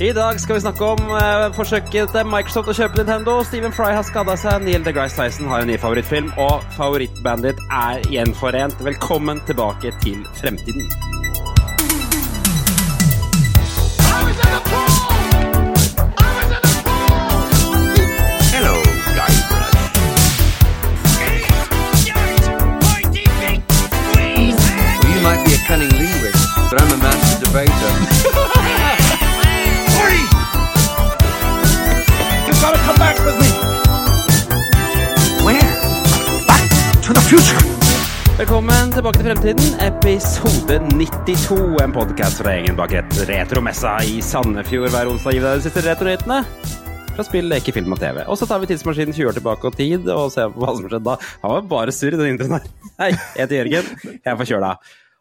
I dag skal vi snakke om uh, forsøket til Microsoft å kjøpe Nintendo. Stephen Fry har skada seg, Neil deGrasse Tyson har en ny favorittfilm, og favorittbandet er gjenforent. Velkommen tilbake til fremtiden. Velkommen tilbake til fremtiden, episode 92. En podkast fra gjengen bak et retromessa i Sandefjord hver onsdag. Gi deg de siste retronyhetene fra spill, leke, film og TV. Og så tar vi tidsmaskinen 20 år tilbake og tid og ser på hva som skjedde da. Han var bare surr i den introen her. Hei, jeg heter Jørgen. Jeg er forkjøla.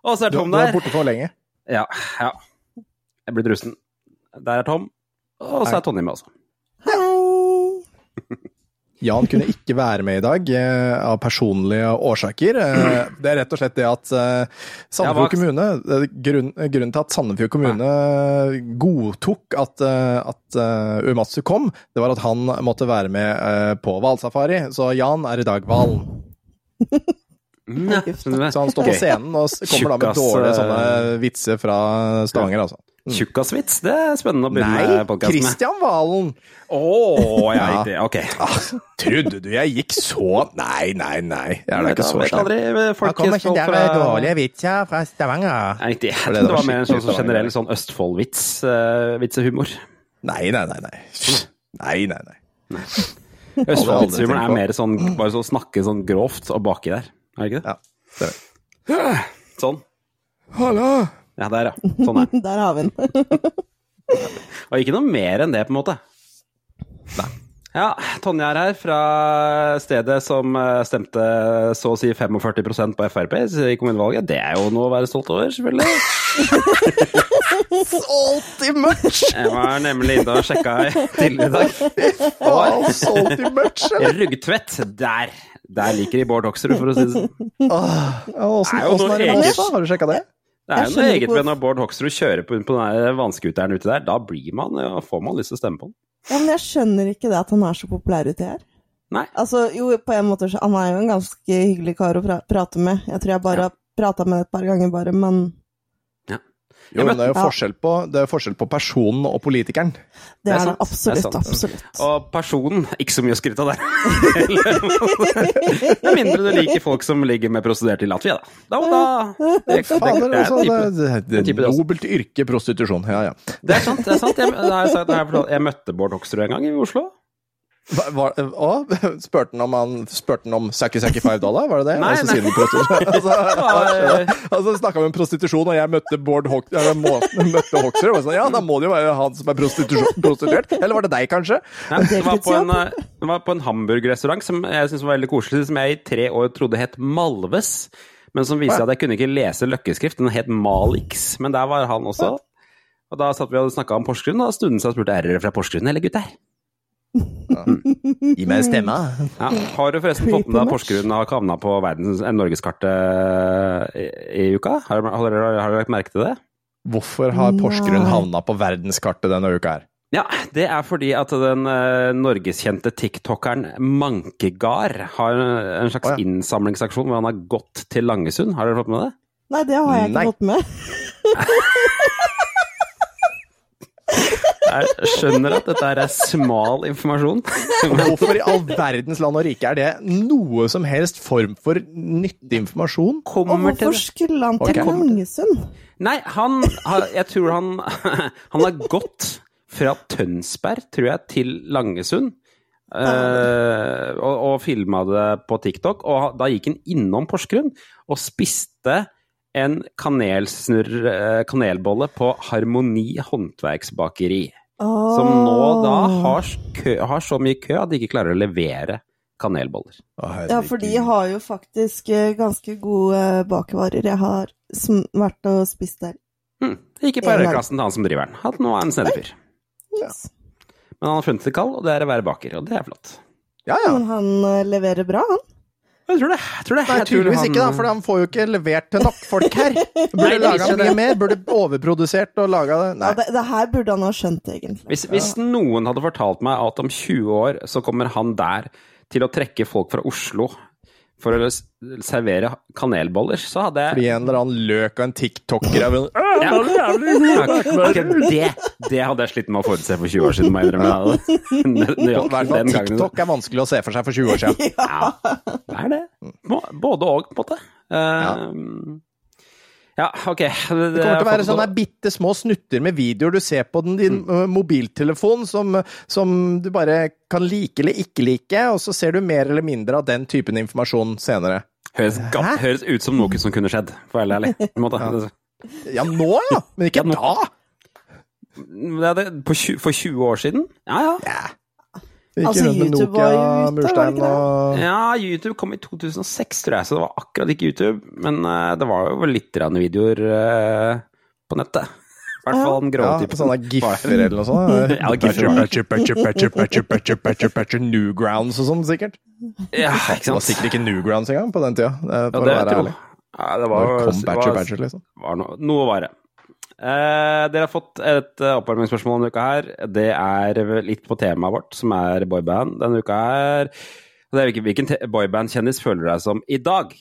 Og så er Tom der. du er borte for lenge. Ja, ja. Jeg blir drusen. Der er Tom. Og så er Tonje med også. Jan kunne ikke være med i dag eh, av personlige årsaker. Eh, det er rett og slett det at eh, Sandefjord kommune grunn, Grunnen til at Sandefjord kommune godtok at, at Uematsu kom, det var at han måtte være med eh, på hvalsafari. Så Jan er i dag hvalen. Så han står på scenen og kommer da med dårlige sånne vitser fra Stavanger, altså. Tjukkasvits, det er spennende å begynne Nei, med podkasten med. Christian Valen! Å, jeg Ja. riktig. Ok. Ah, trodde du jeg gikk så Nei, nei, nei. Jeg er da ikke så slem. Han kommer ikke der med dårlige vitser fra Stavanger. Nei, det Det, det var mer en sånn, sånn generell sånn Østfold-vits. uh, vitsehumor. Nei, nei, nei. Nei, nei, nei. nei. Østfold-vitsehumor er mer sånn bare så snakke sånn grovt og baki der. Er det ikke det? Ja, det er. Sånn. Hallo! Ja, der, ja. Sånn er. Der har vi den. Og ikke noe mer enn det, på en måte. Nei. Ja, Tonje er her fra stedet som eh, stemte så å si 45% på Frp i kommunevalget. Det er jo noe å være stolt over, selvfølgelig. Salty much! Jeg var nemlig inne og sjekka tidligere i dag. Oh, salty much! Ruggtvedt, der! Der liker de Bård Hoksrud, for å si det sånn. Åssen er det med. Har du sjekka det? Det er jo noe eget ved når Bård Hoksrud kjører på, på den vannskuteren ute der. Da blir man, ja, får man lyst til å stemme på han. Ja, men jeg skjønner ikke det at han er så populær uti her. Nei. Altså, jo, på en måte, så- han er jo en ganske hyggelig kar å pra prate med. Jeg tror jeg bare har prata med ham et par ganger, bare, men Jo, men det er jo forskjell på, det er forskjell på personen og politikeren. det, er er, sant, det absolutt. det er sant. absolutt. Og personen, ikke så mye å skryte av der. Med mindre du liker folk som ligger med prostituerte i Latvia, da. Da, da det, er et nobelt yrke, prostitusjon. Ja, ja. det er sant. det er sant. Jeg, jeg møtte Bård Hoksrud en gang i Oslo. Hva, å, spurte han om han spurte han om Saki Saki Five Dollar, var det det? Nei, Og så nei. Altså, altså snakka vi om prostitusjon, og jeg møtte Bård Hock, møtte Hoksrud. Og sånn, ja, da må det jo være han som er prostituert. Eller var det deg, kanskje? Nei, det, var på en, eh, det var på en hamburgerrestaurant som jeg syntes var veldig koselig, som jeg i tre år trodde het Malves. Men som viser at jeg kunne ikke lese løkkeskrift, den het Malix. Men der var han også. Og da satt vi og snakka om Porsgrunn, og stunden seg spurte er dere fra Porsgrunn eller gutter? Gi meg en stemme. Ja. Har du forresten fått med deg at Porsgrunn har havna på verdens, eh, norgeskartet i, i uka? Har, har, dere- har du lagt merke til det? Hvorfor har Porsgrunn havna på verdenskartet denne uka her? Ja, det er fordi at den uh, norgeskjente tiktokeren Mankegard har en slags oh, ja. innsamlingsaksjon hvor han har gått til Langesund. Har dere fått med det? Nei, det har jeg ikke Nei. fått med. Jeg skjønner at dette er smal informasjon. Hvorfor i all verdens land og rike er det noe som helst form for nyttig informasjon? Kommer og hvorfor skulle han til. Langesund? Nei, han har Jeg tror han Han har gått fra Tønsberg, tror jeg, til Langesund. Uh, og, og filma det på TikTok. Og da gikk han innom Porsgrunn og spiste en kanelsnurr, eh, kanelbolle på Harmoni håndverksbakeri. Som nå da har, kø, har så mye kø at de ikke klarer å levere kanelboller. Oh, Ja, for de har jo faktisk eh, ganske gode eh, bakevarer. Jeg har vært og spist der. Hmm. Ikke på æreklassen til han som driver den. Han nå er en snedig fyr. Yes. Men han har funnet det kall, og det er å være baker, og det er flott. Ja, ja. Men han leverer bra, han. Jeg tror det. Jeg tror det. Nei, tydeligvis han- ikke, da, for han får jo ikke levert til nok folk her. Burde det laga mye mer, burde overprodusert og laga det. Ja, det, det her burde han ha skjønt, egentlig. Hvis, hvis noen hadde fortalt meg at om 20 år så kommer han der til å trekke folk fra Oslo for å servere kanelboller, så hadde jeg Fordi en eller annen løk og en tiktoker er vel Ja. Ok, det, det hadde jeg slitt med å forutse for 20 år siden, må jeg innrømme. TikTok er vanskelig å se for seg for 20 år siden. Ja, det er det. Både og, på en måte. Uh, ja, ok. Det, Det kommer til å være sånne bitte små snutter med videoer du ser på den, din mm. mobiltelefon som, som du bare kan like eller ikke like, og så ser du mer eller mindre av den typen informasjon senere. høres, høres ut som noe som kunne skjedd, for å være ærlig. På, en måte. Ja, nå ja, men ikke Ja, da! Det er det, på, tju- for 20 år siden? Ja, ja. Ikke Altså, rundt med YouTube var Nokia, jo ute, var det murstein ikke det? og Ja, YouTube kom i 2006, tror jeg, så det var akkurat ikke YouTube. Men uh, det var jo litt rande videoer uh, på nettet. I hvert fall den grove ja, typen. sånne giffer eller noe sånt. Ja, giffer. Patcher, patcher, patcher, patcher, patcher, patcher, patcher, Newgrounds og sånn, sikkert. Ja, Det var sikkert ikke Newgrounds engang på den tida, For Ja, det å det være ærlig. Ja, det var, Når kom Badger var, Badger, liksom. var noe, noe var det. Eh, dere har fått et eh, oppvarmingsspørsmål denne uka her. Det er litt på temaet vårt, som er boyband denne uka her. Det er hvilken, boyband-kjendis føler du deg som i dag?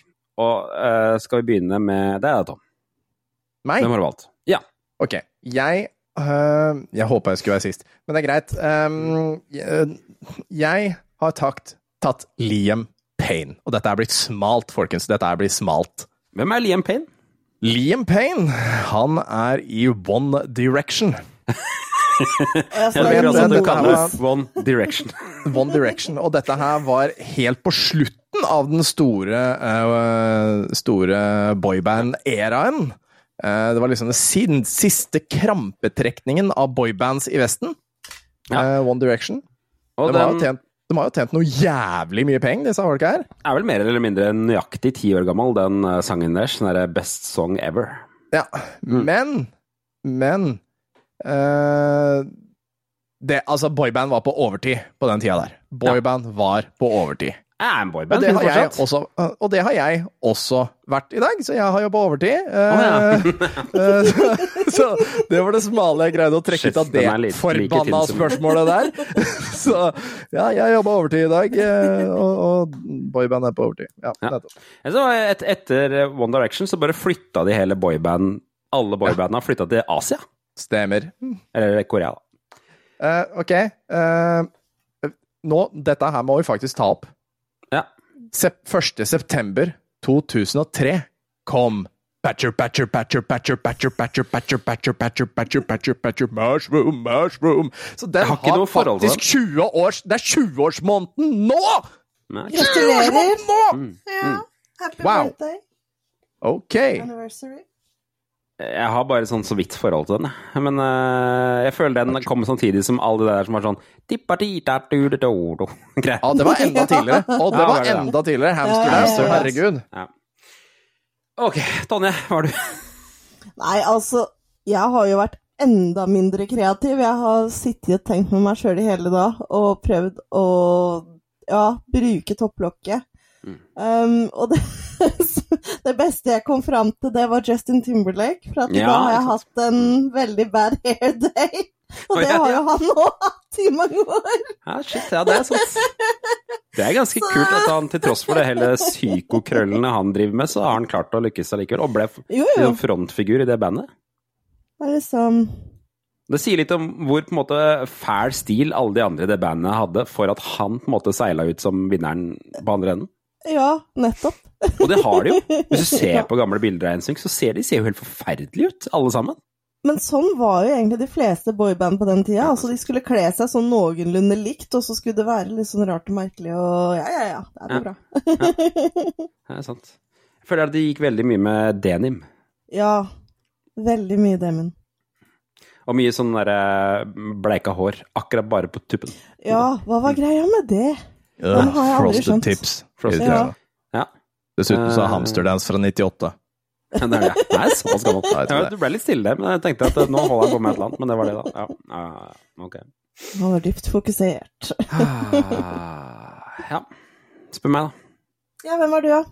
Og eh, skal vi begynne med deg, Tom? Meg? Hvem har du valgt? Ja. Ok, jeg øh, Jeg håpa jeg skulle være sist, men det er greit. Um, jeg, jeg har takt, tatt Liam Payne. Og dette er blitt smalt, folkens. Dette er blitt smalt. Hvem er Liam Payne? Liam Payne, han er i One Direction. Jeg liker vet at du kaller det One Direction. One Direction. Og dette her var helt på slutten av den store, uh, store boyband-æraen. Uh, det var liksom den siste krampetrekningen av boybands i Vesten. Ja. Eh, One Direction. Og det var den tjent, de har jo tjent noe jævlig mye penger, disse folka her. er vel mer eller mindre nøyaktig ti år gammel, den eh, sangen deres. Den derre Best Song Ever. Ja, men Men uh, det, Altså, boyband var på overtid på den tida der. Boyband var på overtid. Jeg er en Og det, har jeg også, og det har jeg også vært i dag, så jeg har jobba overtid. Oh, ja. så, så det var det smale jeg greide å trekke ut av det litt- forbanna spørsmålet der. Så ja, jeg jobba overtid i dag, eh, og, og boyband er på overtid. Ja, Ja. Så et, etter One Direction så bare flytta de hele boyband Alle boybandene har flytta til Asia. Stemmer. Eller Korea, da. Uh, ok. Uh, nå, dette her må vi faktisk ta opp. Ja. Sep 1. september 2003 kom Patcher, patcher, patcher, patcher, patcher, patcher, patcher, patcher, patcher, patcher, patcher, patcher, mushroom, mushroom. Så den har faktisk 20 års Det er 20-årsmåneden nå! Gratulerer! 20-årsmåneden nå! Mm. Ja. Happy birthday. Ok. Anniversary. Jeg har bare sånn så vidt forhold til den. Men uh, jeg føler den kom samtidig som alle de der som var sånn. Ja, det var enda tidligere. Og det var enda tidligere. Hamster ja, herregud. Ja. Ok, Tonje, hva har du? Nei, altså, jeg har jo vært enda mindre kreativ. Jeg har sittet og tenkt med meg sjøl i hele dag og prøvd å ja, bruke topplokket. Mm. Um, og det, det beste jeg kom fram til, det var Justin Timberlake. For at Ja, da har jeg hatt en veldig bad hair day. Og det har jo han òg hatt i mange år. Ja, shit, ja, det er sant. Det er ganske kult at han til tross for det hele psykokrøllene han driver med, så har han klart å lykkes allikevel, og ble Jo, frontfigur i det bandet. Det er liksom Det sier litt om hvor på en måte fæl stil alle de andre i det bandet hadde, for at han på en måte seila ut som vinneren på andre enden. Ja, nettopp. Og det har de jo. Hvis du ser på gamle bilder av NSYNC, så ser de ser jo helt forferdelige ut, alle sammen. Men sånn var jo egentlig de fleste boyband på den tida. Altså, de skulle kle seg sånn noenlunde likt, og så skulle det være litt sånn rart og merkelig og ja, ja, ja, det er Ja. bra. Det er sant. Jeg føler at det gikk veldig mye med denim. Ja, veldig mye denim. Og mye sånn derre bleika hår, akkurat bare på tuppen. Ja, hva var greia med det? Aldri Frosted tips. Frosted Ja. Ja. Dessuten så Eh. er Hamsterdance fra 98. Det er det. Nei, såpass. Ja, Ja, du ble litt stille men jeg tenkte at eh, nå holder jeg på med et eller annet. Men det var det, da. Ja, ja, ja, ok. Han var dypt fokusert. Ah, Ja. Spør meg, da. Ja, hvem er du, da?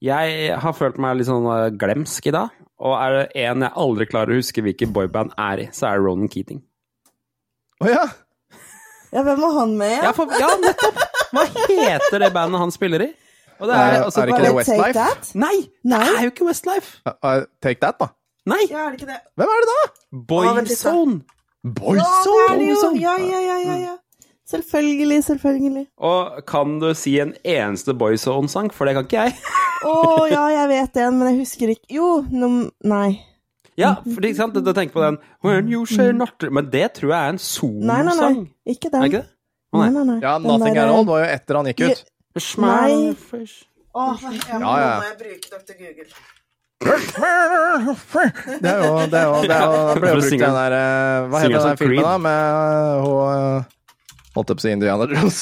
Jeg har følt meg litt sånn eh, glemsk i dag. Og er det en jeg aldri klarer å huske hvilket boyband er i, så er det Ronan Keating. Å ja! Ja, hvem var han med? Ja, for, ja, nettopp! Hva heter det bandet han spiller i? Og det er, Er- altså, er det ikke det Westlife? That? Nei! Det er jo ikke Westlife! Uh, Take that, da. Nei! Ja, er det ikke det? Hvem er det da? Boyzone! Ja! Boyzone! Ja, ja, ja, ja, ja. Selvfølgelig, selvfølgelig. Og kan du si en eneste Boyzone-sang? For det kan ikke jeg. Å ja, jeg vet den, men jeg husker ikke Jo, nom... Nei. Ja, for ikke sant, du tenker på den When you say not Men det tror jeg er en Nei, nei, nei. Ikke den. Er ikke det? Nei, nei. nei, nei. Ja, Nothing der, At All var jo etter han gikk ut. Nei. Åh, jeg må, Ja, ja. jeg bruke Dr. Google. Det er jo det er jo, det er jo Det ble jo brukt den der eh, Hva heter den filmen, da? Med hun eh, Holdt jeg på å si Indiana Jones.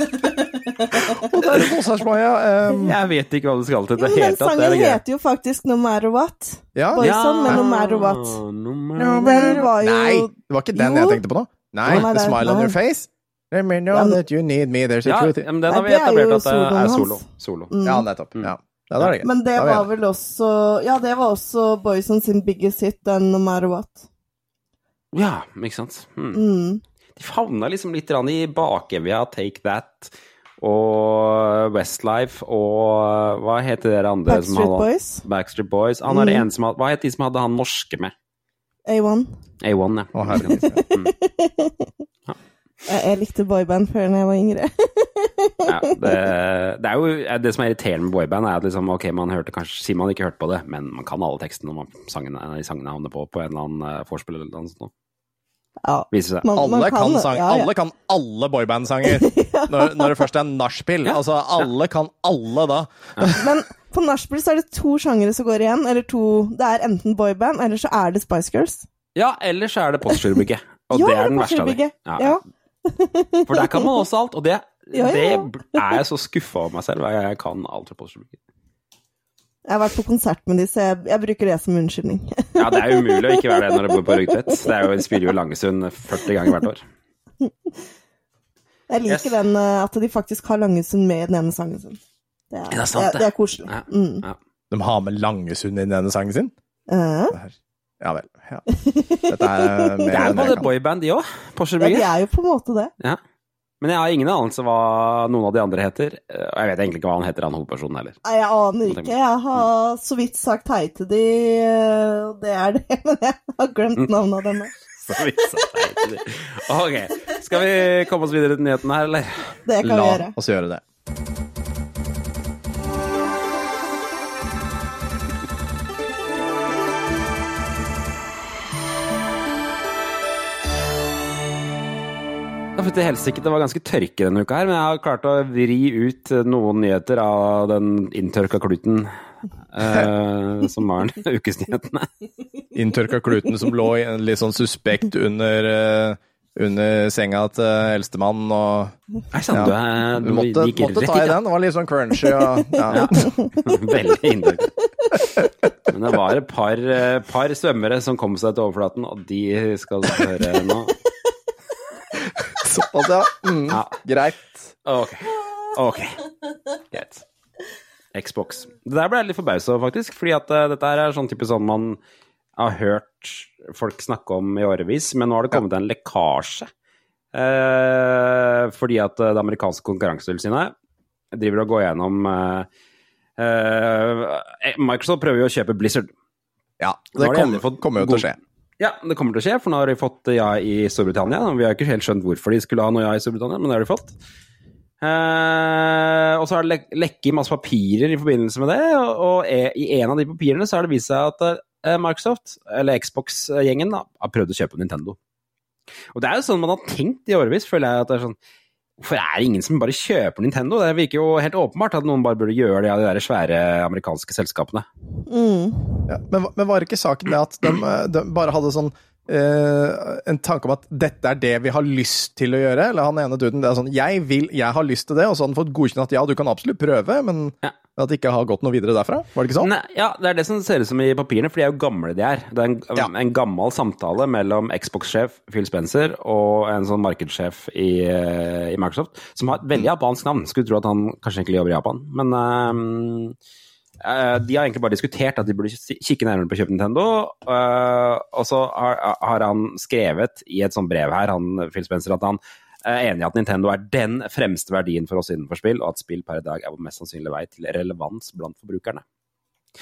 Og der koser seg Maja. Um, Jeg vet ikke hva du skal til Det Jo, men den er sangen det heter jo faktisk No Matter What. ja. Boyzone med No Matter What. No Den matter- var jo Nei, det var ikke den Jo. jeg tenkte på nå. Nei, nei, nei, The Smile on. Your Face. Let me know Ja, that you need me. There's a Ja, truth ja, men den Nei, har vi det er jo etablert at det soloen er solo. solo. Mm. Ja, nettopp. Ja. ja, det det. Men det var enige. vel også Ja, det var også Boyson sin biggest hit, den No Matter What. Ja, ikke sant. Hmm. Mm. De havna liksom litt i bakevja Take That og Westlife og Hva heter dere andre som Backstreet hadde Boys, Backstreet Boys. Han er det Mm. ene som hadde Hva het de som hadde han norske med? A1. A1, ja. Å, herregud. Mm. Jeg, jeg likte boyband før da jeg var yngre. ja det, det er jo det som er irriterende med boyband, er at liksom, ok, man hørte kanskje Sier man ikke hørte på det, men man kan alle tekstene når man sangene, sangene havner på på en eller annen vorspiel eller noe sånt. Ja, Viser seg. man, man kan, kan, sang, ja, ja. alle kan alle boyband-sanger. Når, når det først er nachspiel. Altså, alle kan alle da. Men på nachspiel er det to sjangere som går igjen. Eller to Det er enten boyband, eller så er det Spice Girls. Ja, eller så er det Postgirobygget. Og Ja, det er den verste av dem. Ja. Ja. For der kan man også alt, og det, Ja, det er jeg så skuffa over meg selv. hver gang Jeg kan alt fra Postgirobygget. Jeg har vært på konsert med de, så jeg, jeg bruker det som unnskyldning. Ja, det er umulig å ikke være det når du bor på Rugtvedt. Det er jo, spiller jo Langesund 40 ganger hvert år. Jeg liker Yes. den eh, at de faktisk har Langesund med i den ene sangen sin. Det er, Det er sant, det, det. er koselig. Ja. Mm. Ja. De har med Langesund inn i denne sangen sin? Eh, Ja vel. Ja. Dette er mer Det er jo både boyband, de òg. ja, de er jo på en måte det. Ja. Men jeg har ingen anelse hva noen av de andre heter. Og jeg vet egentlig ikke hva han heter, han hovedpersonen heller. Nei, jeg aner ikke. Jeg har så vidt sagt hei til de, og det er det. Men jeg har glemt navnet denne Så vidt sagt hei til de. Ok, skal vi komme oss videre til nyhetene her, eller? Det kan vi La oss gjøre det. Til helsike, det var ganske tørke denne uka her, men jeg har klart å vri ut noen nyheter av den inntørka kluten uh, som var ukesnyhetene. Inntørka kluten som lå litt sånn suspekt under, eh, under senga til eldstemann, og Nei, sant, du, er- du du måtte, gikk måtte rett ta i den. Det var litt sånn crunchy og ja. Veldig inntørka. Men det var et par, eh, par svømmere som kom seg til overflaten, og de skal høre nå. Såpass, ja. Mm, Ja. Greit. Ok. Ok. Greit. Xbox. Det der ble jeg litt forbausa faktisk. Fordi at uh, dette er sånn type sånn man har hørt folk snakke om i årevis, men nå har det kommet en lekkasje. Uh, fordi at uh, det amerikanske konkurransetilsynet driver og går gjennom Microsoft prøver jo å kjøpe Blizzard. Ja, det, det har de kom, endelig fått kommer jo til å skje. Ja, det kommer til å skje, for nå har de fått ja i Storbritannia. Vi har ikke helt skjønt hvorfor de skulle ha noe ja i Storbritannia, men det har de fått. Eh, og så har det lek lekket masse papirer i forbindelse med det, og, og e i en av de papirene så har det vist seg at eh, Microsoft, eller Xbox-gjengen, har prøvd å kjøpe Nintendo. Og det er jo sånn man har tenkt i årevis, føler jeg. at det er sånn, Hvorfor er det ingen som bare kjøper Nintendo? Det virker jo helt åpenbart at noen bare burde gjøre det av de der svære amerikanske selskapene. Ja, men, men var ikke saken det at de, de bare hadde sånn Uh, en tanke om at dette er det vi har lyst til å gjøre? Eller han ene duden, det er sånn Jeg vil, jeg har lyst til det, og så har han fått godkjent at ja, du kan absolutt prøve, men Ja. At det ikke har gått noe videre derfra? Var det ikke sånn? Nei, ja, det er det som ser ut som i papirene, for de er jo gamle de er. Det er en, Ja. en gammel samtale mellom Xbox-sjef Phil Spencer og en sånn markedssjef i, eh, i Microsoft, som har et veldig japansk navn. Skulle tro at han kanskje egentlig jobber i Japan. Men eh, de har egentlig bare diskutert at de burde kikke nærmere på å kjøpe Nintendo. eh, og så har, han skrevet i et sånt brev her, han, Phil Spencer, at han er enig i at Nintendo er den fremste verdien for oss innenfor spill, og at spill per i dag er vår mest sannsynlige vei til relevans blant forbrukerne.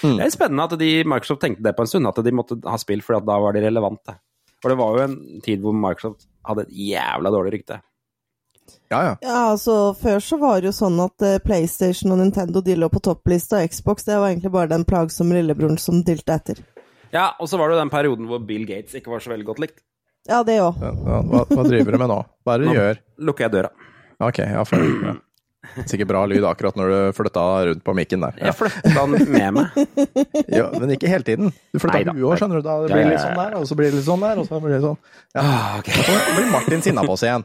Det er spennende at de, Microsoft tenkte det på en stund, at de måtte ha spill, fordi da var de relevante. For det var jo en tid hvor Microsoft hadde et jævla dårlig rykte. Ja, ja. Ja, altså Før så var det jo sånn at eh, PlayStation og Nintendo de lå på topplista, og Xbox det var egentlig bare den plagsomme lillebroren som dilta etter. Ja, og så var det jo den perioden hvor Bill Gates ikke var så veldig godt likt. Ja, det òg. Ja, ja, Hva, hva driver du med nå? Hva er det du Nå gjør? lukker jeg døra. Ok, ja, for, ja. Sikkert bra lyd akkurat når du flytta rundt på mikken der. Ja. Jeg flytta den med meg. Ja, men ikke hele tiden. Du flytta huet òg, skjønner du. Da det blir det litt sånn der, og så blir det litt sånn der, og så blir det sånn. Ja. Ah, ok. Så blir Martin sinna på oss igjen.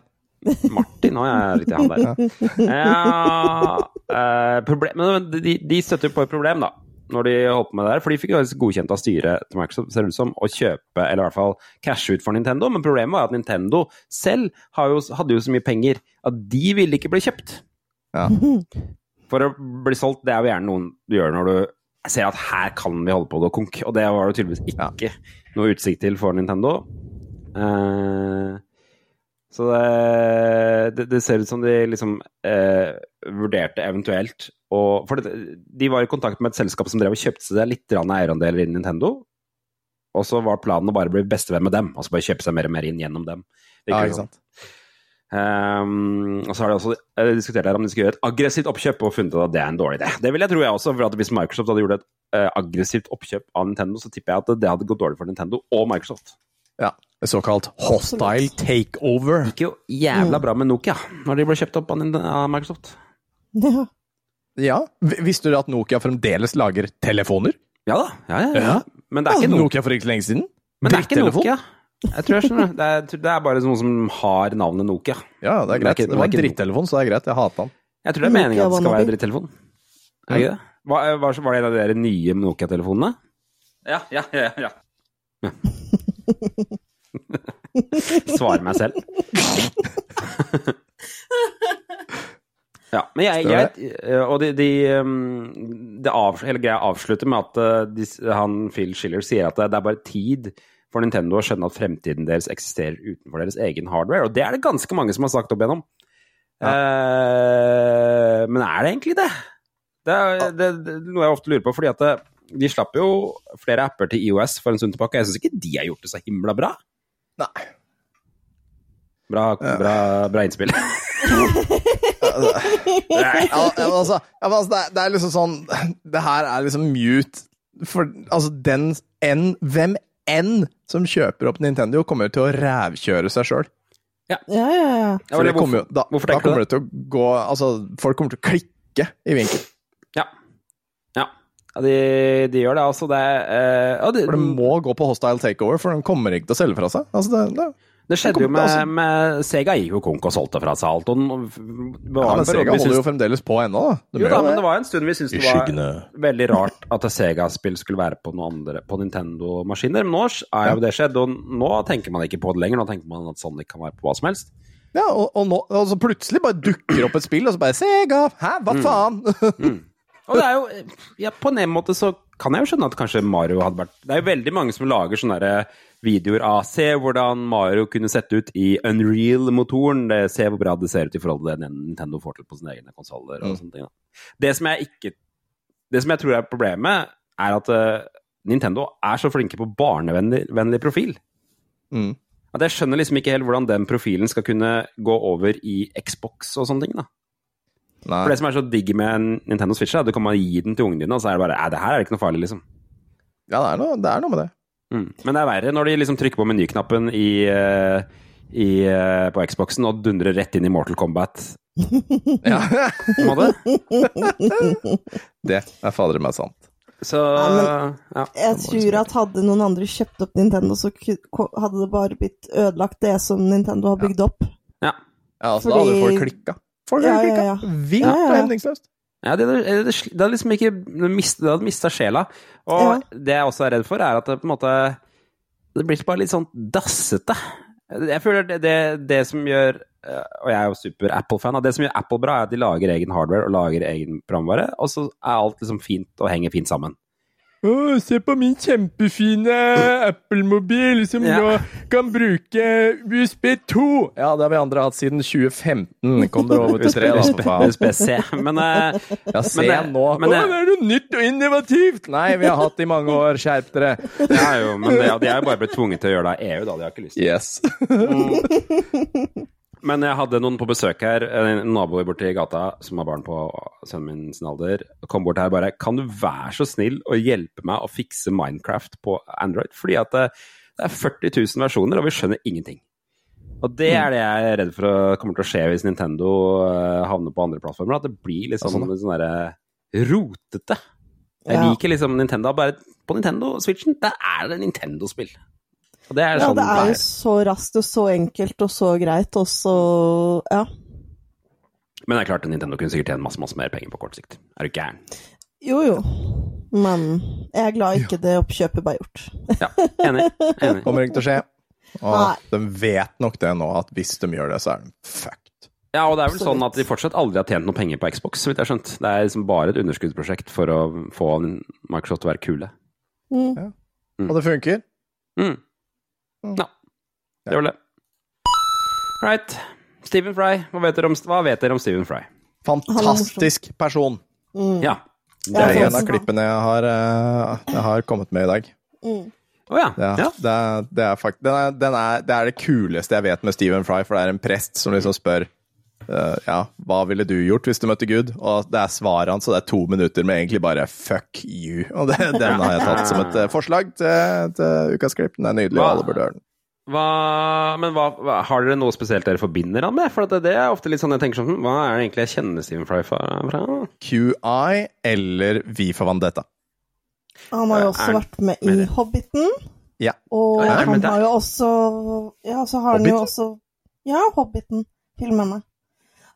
Martin, er jeg litt i han der. Ja, eh, problem, men de, de støtter jo på et problem, da. Når de holdt på med det der, for de fikk faktisk godkjent av styret til Microsoft, ser ut som, å kjøpe, eller i hvert fall cashe ut for Nintendo. Men problemet var at Nintendo selv har jo, hadde jo så mye penger at de ville ikke bli kjøpt. Ja. For å bli solgt, det er jo gjerne noen du gjør når du ser at her kan vi holde på gå konk, og det var det tydeligvis ikke noe utsikt til for Nintendo. Eh, så det, det, det ser ut som de liksom eh, vurderte eventuelt og, For det, de var i kontakt med et selskap som drev og kjøpte seg litt eierandeler innen Nintendo. Og så var planen å bare bli bestevenn med dem, altså bare kjøpe seg mer og mer inn gjennom dem. Ja, ikke sant. Um, og så har de også eh, diskutert her om de skal gjøre et aggressivt oppkjøp, og funnet ut at det er en dårlig idé. Det vil jeg tro jeg også, for at hvis Microsoft hadde gjort et uh, aggressivt oppkjøp av Nintendo, så tipper jeg at det hadde gått dårlig for Nintendo og Microsoft. Ja. Såkalt hostile takeover. Det gikk jo jævla bra med Nokia når de ble kjøpt opp av Microsoft. Ja. Ja. Visste du at Nokia fremdeles lager telefoner? Ja da, ja, ja, ja. Ja. Men det er ikke Hadde Nokia. For ikke så lenge siden? Men det er ikke? Nokia. Jeg tror jeg skjønner. Det er, det er bare noen som har navnet Nokia. Ja, det er greit. Det er ikke- Det var en drittelefon, så det er greit. Jeg hater den. Jeg tror det er meningen at det skal være drittelefon. Er det ikke det? Var, var, var det en av de nye Nokia-telefonene? Ja, ja, ja. ja. ja. Svarer meg selv. ja, men jeg, jeg Og de, de, de av, greia avslutter med at uh, de, han Phil Schiller sier at det, det er bare tid for Nintendo å skjønne at fremtiden deres eksisterer utenfor deres egen hardware. Og det er det ganske mange som har sagt opp igjennom. Eh, men er det egentlig det? Det er, det, det noe jeg ofte lurer på, fordi at det, de slapp jo flere apper til IOS for en stund tilbake. Jeg syns ikke de har gjort det så himla bra. Nei. Bra, bra, bra innspill. Ja, altså, ja, men altså det, er, det er liksom sånn Det her er liksom mute For altså, den enn Hvem enn som kjøper opp Nintendo, kommer til å rævkjøre seg sjøl. Ja, ja, ja. Ja, For det kommer jo- da, da kommer det til å gå Altså, folk kommer til å klikke i vinkel. Ja. de, de gjør det, altså. Det, uh, ja, de, For det må gå på hostile takeover, for de kommer ikke til å selge fra seg. Altså, det, det. det skjedde jo med, altså- med Sega gikk jo konk og solgte fra seg alt. Og den, Ja, men Sega holder jo fremdeles på ennå, da. Jo da, men det var en stund vi syntes det var skyggene. veldig rart at Sega-spill skulle være på noe andre På Nintendo-maskiner. Men nå er jo det skjedd, og nå tenker man ikke på det lenger. Nå tenker man at Sonic kan være på hva som helst. Ja, og, og, nå, og så plutselig bare dukker opp et spill, og så bare Sega! Hæ, hva Mm. faen? Og det er jo ja, På en måte så kan jeg jo skjønne at kanskje Mario hadde vært Det er jo veldig mange som lager sånne der videoer av Se hvordan Mario kunne sett ut i Unreal-motoren. Se hvor bra det ser ut i forhold til det Nintendo får til på sine egne konsoller. og sånne ting. Det som jeg ikke Det som jeg tror er problemet, er at uh, Nintendo er så flinke på barnevennlig profil. Mm. At jeg skjønner liksom ikke helt hvordan den profilen skal kunne gå over i Xbox og sånne ting. da. Nei. For det som er så digg med en Nintendo Switch, er at du kan bare gi den til ungene dine, og så er det bare Nei, det her er ikke noe farlig, liksom. Ja, det er, noe, det er noe med det. Mm. Men det er verre når de liksom trykker på menyknappen i, eh, i, eh, på Xboxen og dundrer rett inn i Mortal Kombat. Ja. på en måte. det er fader meg sant. Så Ja, ja. Jeg tror at hadde noen andre kjøpt opp Nintendo, så hadde det bare blitt ødelagt, det som Nintendo har bygd opp. ja. Ja, altså, Da hadde folk klikka. Folk hadde klikka. ja. Vilt Ja, ja, og hemningsløst. Ja, det, det, det, det hadde liksom ikke mist, Det hadde mista sjela. Og Ja. det jeg også er redd for, er at det på en måte Det blir bare litt sånn dassete. Jeg føler det, det, det som gjør eh, Og jeg er jo super Apple-fan. Det som gjør Apple bra, er at de lager egen hardware og lager egen programvare, og så er alt liksom fint og henger fint sammen. Å, se på min kjempefine Apple-mobil som Ja. nå kan bruke USB 2! Ja, det har vi andre hatt siden 2015. Kom dere over til 3, da, USB-C. Men uh, Ja, se Men det- nå. men Å, det- det er noe nytt og innovativt! Nei, vi har hatt det i mange år. Skjerp dere. ja, jo, men det, de er jo bare blitt tvunget til å gjøre det av EU, da. De har ikke lyst til Yes. Men jeg hadde noen på besøk her, en naboer borti gata som har barn på sønnen min sin alder, kom bort her og bare Kan du være så snill å hjelpe meg å fikse Minecraft på Android? Fordi at det, det er 40 000 versjoner, og vi skjønner ingenting. Og det er det jeg er redd for å kommer til å skje hvis Nintendo eh, havner på andre plattformer. At det blir litt sånn, Ja, sånn derre rotete. Jeg liker liksom Nintendo. Bare på Nintendo-switchen, der er det Nintendo-spill. Og det er Ja, sånn det er jo så raskt og så enkelt og så greit, og så Ja. Men det er klart Nintendo kunne sikkert tjene masse, masse mer penger på kort sikt. Er du gæren? Jo, jo. Men jeg er glad ikke det oppkjøpet ble gjort. Ja, enig. enig. Kommer ikke til å skje. Og de vet nok det nå, at hvis de gjør det, så er de fucked. Ja, og det er vel Absolutt. sånn at de fortsatt aldri har tjent noe penger på Xbox, så vidt jeg har skjønt. Det er liksom bare et underskuddsprosjekt for å få Microsoft til å være kule. Mm. Ja. Og det funker. Mm. Ja, det var det. Right. Stephen Fry, hva vet dere om, hva vet dere om Stephen Fry? Fantastisk person. Mm. Ja. Det er en av klippene jeg har, eh, jeg har kommet med i dag. Mm. Å ja. Ja, ja. Det, er, det, er fakt den er, den er, det er det kuleste jeg vet med Stephen Fry, for det er en prest som liksom spør eh, ja, hva ville du gjort hvis du møtte Gud? Og det er svaret hans, og det er to minutter med egentlig bare 'fuck you'. Og det, den har jeg tatt som et eh, forslag til, til ukas klipp. Den er nydelig, og alle burde høre den. Hva, men hva, hva, har dere noe spesielt dere forbinder han med? For det, det er ofte litt sånn jeg tenker sånn hm, Hva er det egentlig jeg kjenner Stephen Fry fra? fra? QI eller Vi for Vandetta. Han har jo også Er- vært med i det? Hobbiten. Ja. Og Ja, han har jo også Ja, så har han jo også Ja, Hobbiten-filmene.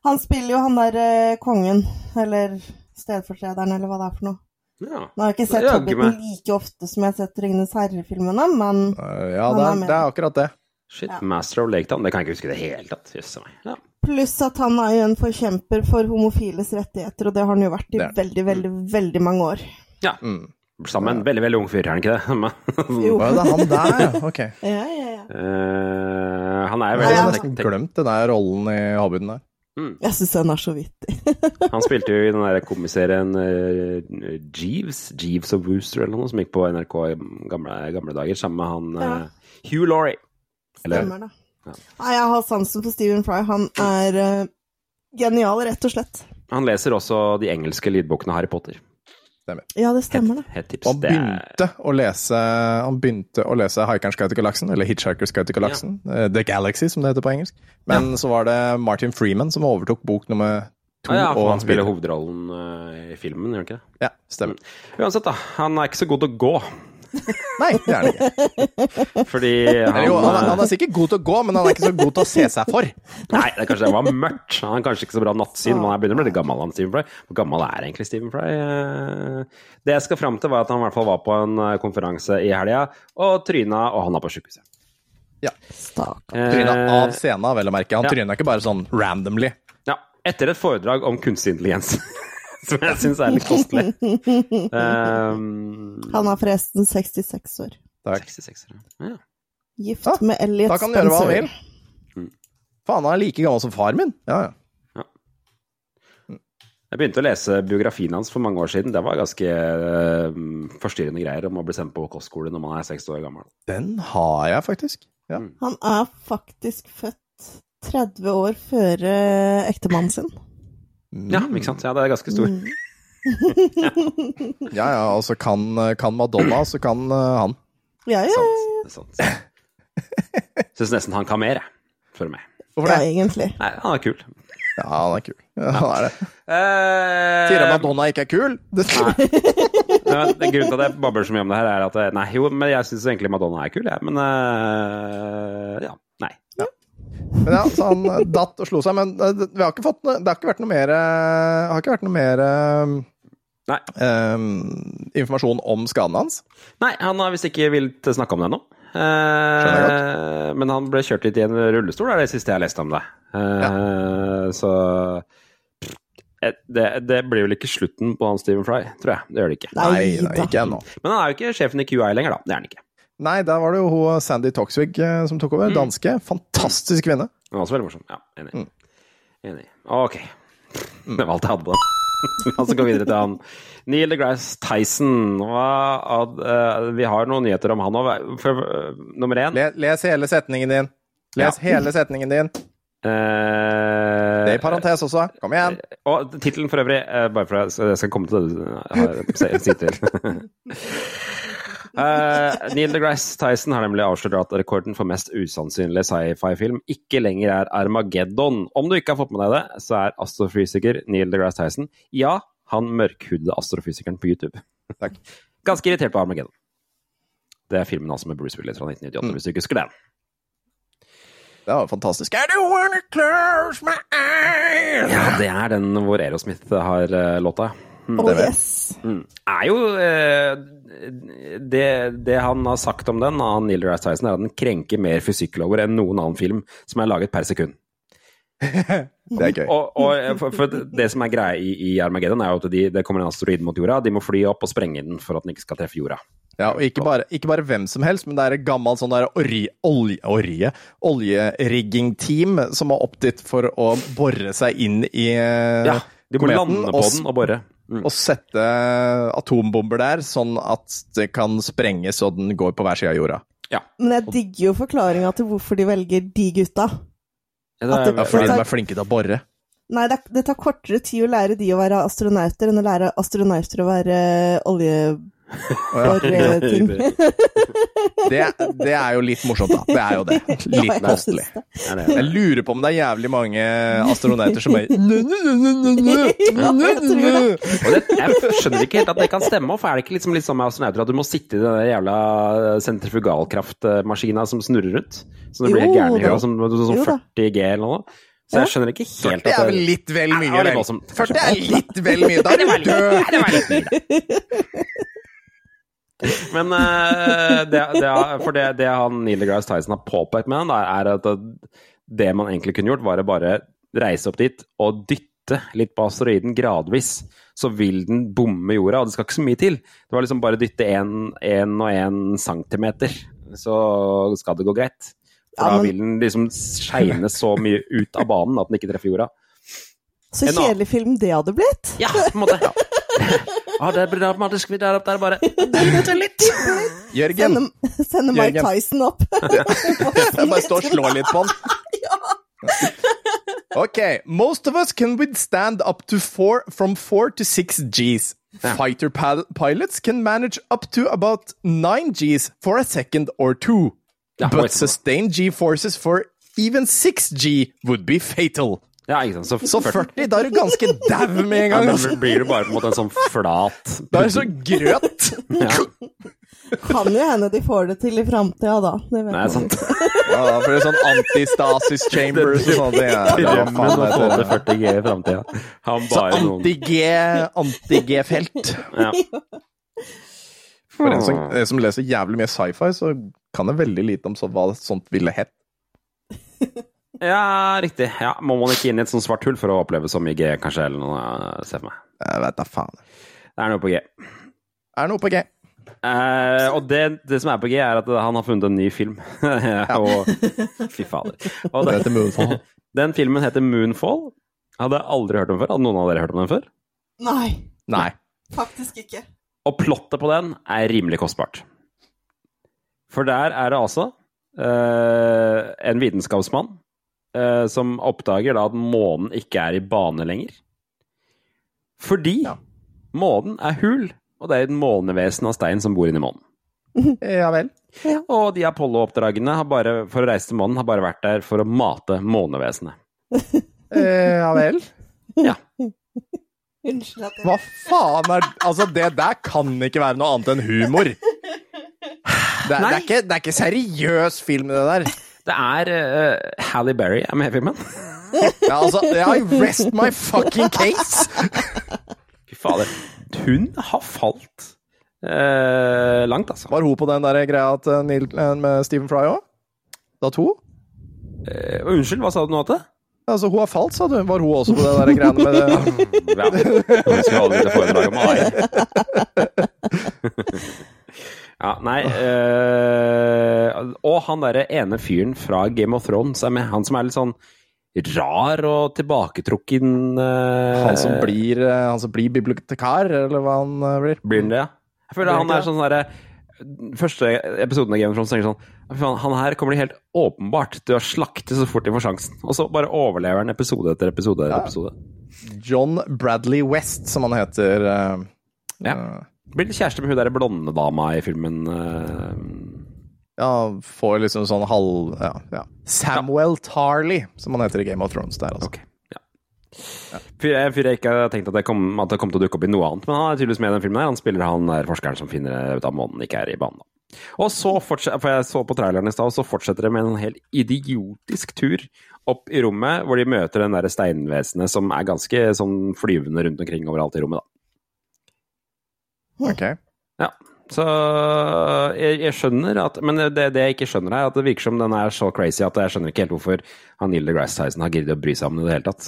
Han spiller jo han der eh, kongen, eller stedfortrederen, eller hva det er for noe. Ja. Nå har jeg ikke sett Hobbiten like ofte som jeg har sett Ringenes herre-filmene, men uh, ja, Han det er er, med. det er akkurat det. Shit, Ja. Master of Lake Town. Det kan jeg ikke huske i det hele tatt. Jøsse meg. Ja. Pluss at han er jo en forkjemper for homofiles rettigheter, og det har han jo vært i Det veldig, veldig, veldig mange år. ja. Mm. Sammen med en veldig, veldig ung fyr, er han ikke det? Men- Jo. Det er han der, ja. Ok. Ja, ja, ja. Uh, han er Jeg veldig har ja. nesten glemt den der rollen i Hobbiten der. Mm. Jeg syns han er så vittig. Han spilte jo i den der komiserien uh, Jeeves, Jeeves of Wooster eller noe, som gikk på NRK i gamle, gamle dager, sammen med han Ja. eh, Hugh Laurie. Eller- Stemmer det. Nei, jeg har sansen for Stephen Fry. Han er uh, genial, rett og slett. Han leser også de engelske lydbokene Harry Potter. Ja, det stemmer, det. Het tips. Han begynte å lese Han begynte å lese Haikerens Guide til galaksen, eller Hitchhiker's Guide til galaksen. ja. The Galaxy, som det heter på engelsk. Men så var det Martin Freeman som overtok bok nummer to. Ah, ja, for og han spiller hovedrollen eh, i filmen, gjør han ikke det? Ja, stemmer. Uansett, da. Han er ikke så god til å gå. Nei, det er han ikke. Fordi han, jo, han, er, han eh, er sikkert god til å gå, men han er ikke så god til å se seg for. Nei, det er kanskje det var mørkt. Han har kanskje ikke så bra nattsyn. Men han begynner å bli litt gammel, han Stephen Fry. Hvor gammel er egentlig Stephen Fry? Eh, Det jeg skal fram til, var at han i hvert fall var på en eh, konferanse i helga og tryna, og han er på sjukehuset. Ja. Tryna av scenen, vel å merke. Han ja. tryna ikke bare sånn randomly. Ja, etter et foredrag om kunstig intelligens. Som jeg syns er litt kostelig. Um, Han er forresten 66 år. Takk. 66 år. Ja. Gift Ja, med Elliot Da kan han gjøre hva han vil. Mm. Faen, han er like gammel som far min. Ja, ja. Jeg begynte å lese biografien hans for mange år siden. Det var ganske uh, forstyrrende greier om å bli sendt på kostskole når man er 60 år gammel. Den har jeg faktisk. Ja. Han er faktisk født 30 år før ektemannen sin. Ja, ikke sant? Ja, det er ganske stor. Mm. Ja, ja, altså kan, kan Madonna, så kan eh, han. Ja, ja, Sant. er sant. Syns nesten han kan mer, jeg. For meg. Hvorfor ja, egentlig. Nei, han er kul. Ja, han er kul. Ja, han er det. Eh, Sier at Madonna ikke er kul? Det, nei. det grunnen til at jeg babler så mye om det her, er at eh, Nei, jo, men jeg syns egentlig Madonna er kul, jeg. Men uh, ja. Men ja, så han eh, datt og slo seg. Men eh, det- vi har ikke fått noe, det har ikke vært noe mer eh, Har ikke vært noe mer Nei. eh, informasjon om skaden hans. Nei, han har visst ikke villet snakke om det ennå. Eh, men han ble kjørt litt i en rullestol, er det siste jeg leste om det. Eh, Så eh, det, det blir vel ikke slutten på han Stephen Fry, tror jeg. Det gjør det ikke. Nei, Nei, nei, ikke ennå. Men han er jo ikke sjefen i QI lenger, da. Det er han ikke. Nei, der var det jo hun Sandy Toksvig eh, som tok over. Danske. Fantastisk kvinne. Den var også veldig morsom. Ja, enig. Mm. Enig. Ok. Det var alt jeg hadde på det. La oss gå videre til han. Neil deGrasse Tyson. Ad- uh, vi har noen nyheter om han òg. Nummer én les, les hele setningen din. Les Ja. hele setningen din. Uh, Det er i parentes også. Kom igjen. Og tittelen for øvrig, eh, bare for jeg jeg skal komme til det du sier til. Eh, Neil deGrasse Tyson har nemlig avslørt at rekorden for mest usannsynlig sci-fi-film ikke lenger er Armageddon. Om du ikke har fått med deg det, så er astrofysiker Neil deGrasse Tyson ja, han mørkhudede astrofysikeren på YouTube. Takk. Ganske irritert på Armageddon. Det er filmen altså med Bruce Willis fra 1998, hvis du ikke husker den. Det var fantastisk. I don't wanna close my eyes. Ja, det er den hvor Aerosmith har eh, låta. Mm. Oh, yes. Mm. er jo eh, det, det han har sagt om den, av Neil Rice Tyson, er at den krenker mer fysikklover enn noen annen film som er laget per sekund. Det er gøy. Og, og eh, for, for det som er greia i, i Armageddon, er jo at de, det kommer en asteroide mot jorda. De må fly opp og sprenge den for at den ikke skal treffe jorda. Ja, og ikke bare, ikke bare hvem som helst, men det er et gammelt sånn olje, orje, oljerigging-team som har opp dit for å bore seg inn i eh, Ja, de må kometen lande på og den og bore. Mm. og sette atombomber der, sånn at det kan sprenges og den går på hver side av jorda. Ja. Men jeg digger jo forklaringa til hvorfor de velger de gutta. Det At er, det- Ja, fordi tar- de er flinke til å bore. Nei, det, det tar kortere tid å lære de å være astronauter enn å lære astronauter å være oljeborting. Det, det er jo litt morsomt, da. Det er jo det. Litt kostelig. Ja, det er Jeg lurer på om det er jævlig mange astronauter som er jeg det. Det, skjønner ikke helt at det kan stemme. For er det ikke liksom litt sånn med astronauter at du må sitte i den jævla sentrifugalkraftmaskina som snurrer rundt? Så det blir helt gæren i som sånn 40 G eller noe? Så jeg skjønner ikke helt Det at er vel litt vel mye, det vel? 40 er litt vel mye. Da er du død! Det var litt mye. Men eh, det, det, for det, det han Neil deGrasse Tyson har påpekt med han, er at det man egentlig kunne gjort, var å bare reise opp dit og dytte litt på asteroiden gradvis. Så vil den bomme jorda, og det skal ikke så mye til. Det var liksom bare dytte én og én centimeter, så skal det gå greit. For Ja, da vil den liksom skeine så mye ut av banen at den ikke treffer jorda. Så kjedelig film det hadde blitt. Ja, på en måte. Ja, det blir dramatisk vi der opp der, bare Jørgen, Sende, sende Mike Jørgen. Tyson opp. jeg bare står og slår litt på den. Ok, most of us can withstand up to four, from four to six Gs. Fighter pil- pilots can manage up to about nine Gs for a second or two. But sustained G-forces for even 6G would be fatal. Ja, ikke sant. Så 40, da er du ganske dau med en Ja, gang. da altså. blir du bare på en måte en sånn flat Da er du så grøt. ja, Kan jo hende de får det til i framtida, da. Det vet Nei, sant. ja, da, for det er sånn antistasis chambers og sånne ting. Ja, det er Drømmen om å få det til 40 G i framtida. Så anti-G, anti-G-felt. ja. For en som, en som leser jævlig mye sci-fi, så kan det veldig lite om så, hva sånt ville hett. Ja, riktig. Ja, Må man ikke inn i et sånt svart hull for å oppleve så mye G, kanskje? Eller noe, se for meg. Jeg vet da faen. Det er noe på G. Det Er noe på G? Eh, og det, det som er på G, er at han har funnet en ny film. og Fy fader. Og Det det, heter Moonfall. den filmen heter Moonfall. Hadde jeg aldri hørt om før. Hadde noen av dere hørt om den før? Nei, Nei. faktisk ikke. Og plottet på den er rimelig kostbart. For der er det altså eh, en vitenskapsmann eh, som oppdager da at månen ikke er i bane lenger. Fordi Ja. månen er hul, og det er et månevesen av stein som bor inni månen. Ja vel. Og de Apollo-oppdragene for å reise til månen har bare vært der for å mate månevesenet. Eh, Ja vel. Ja. Unnskyld at jeg Hva faen er Altså, det der kan ikke være noe annet enn humor. Det det er, ikke, det er ikke seriøs film, det der. Det er uh, Halle Berry er med i filmen. Ja, altså, I rest my fucking case! Fy fader. Hun har falt uh, langt, altså. Var hun på den der greia at eh, Neil, eh, med Stephen Fry òg? Da to? Uh, unnskyld, hva sa du nå til? Altså, hun har falt, sa du. Var hun også på det der greiene med det? Ja. Hun skal aldri få en dag om. Ja, nei øh, Og han derre ene fyren fra Game of Thrones. Han som er litt sånn rar og tilbaketrukken øh, Han som blir, eh, han som blir bibliotekar, eller hva han blir? Blir han det, ja? Jeg føler han er sånn derre Første episoden av Game of Thrones tenker sånn faen, Han her kommer de helt åpenbart til å slakte så fort de får sjansen. Og så bare overlever han episode etter episode etter Ja. episode. John Bradley West, som han heter. Øh, Ja. Eh, Blir litt kjæreste med hun der blonde dama i filmen. eh, Ja, får liksom sånn halv... Ja, ja. Samuel Tarley, som han heter i Game of Thrones der, altså. Ok, ja. Fyr en fyr jeg ikke hadde tenkt at det kom, at det kom til å dukke opp i noe annet, men han er tydeligvis med i den filmen. her. Han spiller han der forskeren som finner ut at månen ikke er i banen. Og så fortsetter, for jeg så på traileren i stad, og så fortsetter det med en helt idiotisk tur opp i rommet, hvor de møter den der steinvesenet som er ganske sånn flyvende rundt omkring overalt i rommet, da. Ok. Ja. Så jeg, jeg skjønner at Men det, det jeg ikke skjønner, er at det virker som den er så crazy at jeg skjønner ikke helt hvorfor han Neil deGrasse Tyson har giddet å bry seg om det i det hele tatt.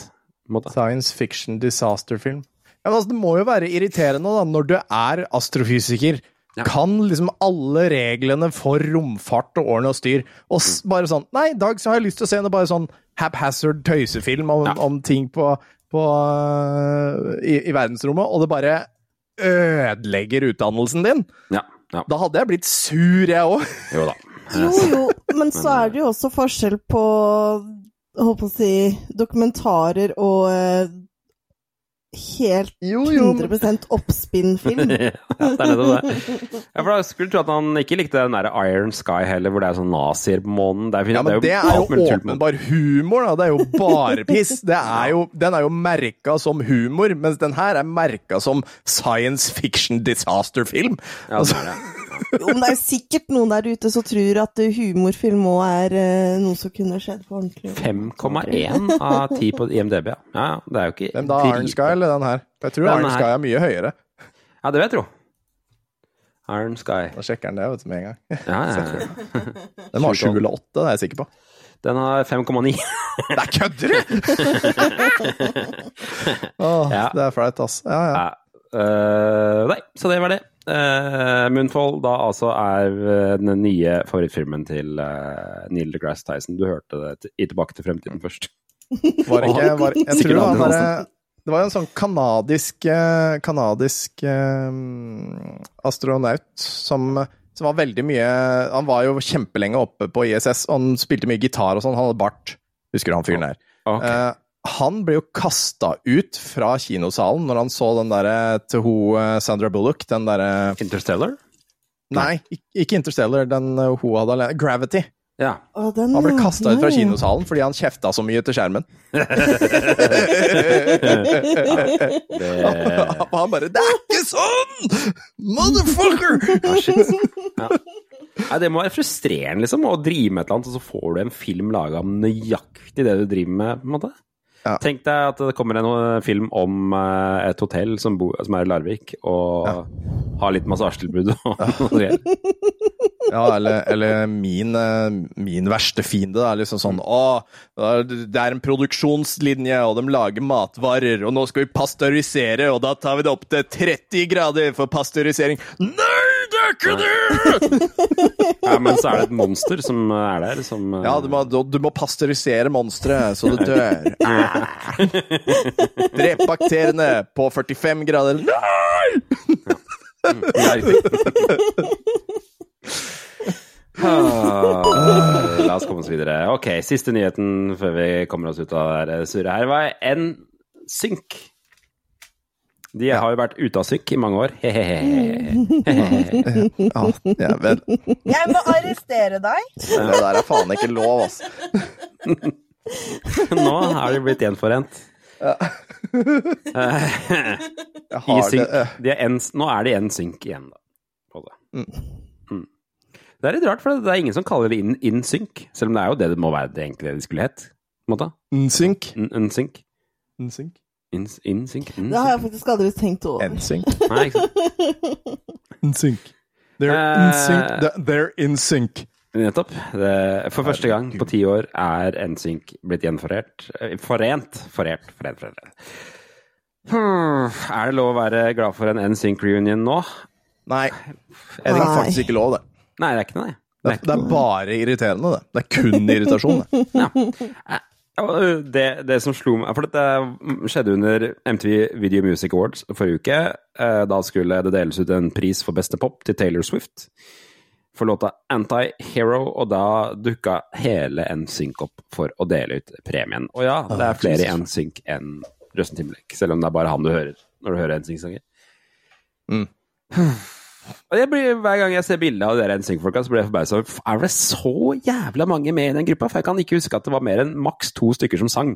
Måte. Science fiction disaster-film. Ja, men altså, det må jo være irriterende da, når du er astrofysiker. Ja. Kan liksom alle reglene for romfart og ordne og styr. Og s bare sånn Nei, i dag så har jeg lyst til å se en bare sånn haphazard tøysefilm om, Ja. om ting på, på øh, i, i verdensrommet, og det bare ødelegger utdannelsen din. Ja, ja. Da hadde jeg blitt sur, jeg òg. Jo da. Jo, jo, men så er det jo også forskjell på holdt på å si dokumentarer og eh, helt Jo, jo, men- 100 oppspinnfilm. ja, det er nettopp det. Ja, for da skulle tro at han ikke likte den der Iron Sky heller, hvor det er sånn nazier på månen. Det er, Ja, men det er jo det er jo åpenbar humor, da. Det er jo bare piss. Det er jo, den er jo merka som humor, mens den her er merka som science fiction disaster-film. Ja, Altså, det er det. Jo, men det er jo sikkert noen der ute som tror at eh, humorfilm òg er uh, noe som kunne skjedd på ordentlig. 5,1 av 10 på IMDb, ja. ja. ja, Det er jo ikke Hvem da? Iron Sky eller den her? Jeg tror Iron. Sky er mye høyere. Ja, det vil jeg tro. Iron Sky. Da sjekker den det vet du, med en gang. Ja, ja, ja. Den har eller åtte, det er jeg sikker på. Den har 5,9. Nei, kødder du?! Åh, Ja. Det er flaut, ass. Ja, ja. Eh, nei, så det var det. Uh, Moonfall da altså er eh, den nye favorittfilmen til uh, Neil deGrasse Tyson. Du hørte det i Tilbake til fremtiden først. Var ikke var, Jeg tror var, bare, andre det var en sånn kanadisk eh, Kanadisk eh, astronaut som, som var veldig mye Han var jo kjempelenge oppe på ISS, og han spilte mye gitar og sånn. Han hadde bart. Husker du han fyren der? Okay. Eh, han ble jo kasta ut fra kinosalen når han så den derre til hun eh, Sandra Bullock, den derre Interstellar? Nei, ikke Interstellar, den ho hun hadde alene. Gravity. Ja. Å, den, Han ble ja. kasta ut fra kinosalen fordi han kjefta så mye til skjermen. Det, han bare 'Det er ikke sånn! Motherfucker!' shit. Ja. Nei, det må være frustrerende, liksom, å drive med et eller annet, og så får du en film laga om nøyaktig det du driver med, på en måte. Ja. Tenk deg at det kommer en eh, film om eh, et hotell som, bo, som er i Larvik, og har litt massasjetilbud og noe. Ja, eller, eller min, eh, min verste fiende. Det er liksom sånn Å, det er en produksjonslinje, og de lager matvarer, og nå skal vi pasteurisere, og da tar vi det opp til 30 grader for pasteurisering. Nei, ikke det! Ja, men så er det et monster som er der, som eh, Ja, du må, du må pasteurisere monsteret så det dør. Drep bakteriene på 45 grader. Nei! Ah, La oss komme oss videre. Ok, siste nyheten før vi kommer oss ut av det her surret her, var NSYNC. De har jo vært ute av synk i mange år. Hehehe. Ja, ja, vel, Jeg må arrestere deg! det der er faen ikke lov, altså. Nå er de blitt gjenforent. Jeg I har det. synk. øh. De er en, nå er de synk igjen, da. På det. Mm. Det er litt rart, for det er ingen som kaller det in, in. Selv om det er jo det det må være det egentlig det skulle hett. på en måte. NSYNC. In, Det har jeg faktisk aldri tenkt over. NSYNC. Nei, ikke sant. NSYNC. They're Eh. in sync. They're- They're in sync. Nettopp. Det, for første gang på ti år er NSYNC blitt gjenforent. Forent, Forent. Forert. Forent, forent. Hmm, er det lov å være glad for en NSYNC-reunion nå? Nei, det er faktisk ikke lov, det. Nei, det er ikke det. Det er, det er bare irriterende, det. Det er kun irritasjon, det. Ja, Det, det som slo meg For dette skjedde under MTV Video Music Awards forrige uke. Eh, Da skulle det deles ut en pris for beste pop til Taylor Swift for låta Anti-Hero, og da dukka hele NSYNC opp for å dele ut premien. Og ja, det er flere i NSYNC enn Røsten Timberlake, selv om det er bare han du hører når du hører NSYNC-sanger. Mm. Og jeg blir, Hver gang jeg ser bilde av dere NSYNC-folka, så blir jeg forbausa Er det så jævla mange med i den gruppa? For jeg kan ikke huske at det var mer enn maks to stykker som sang.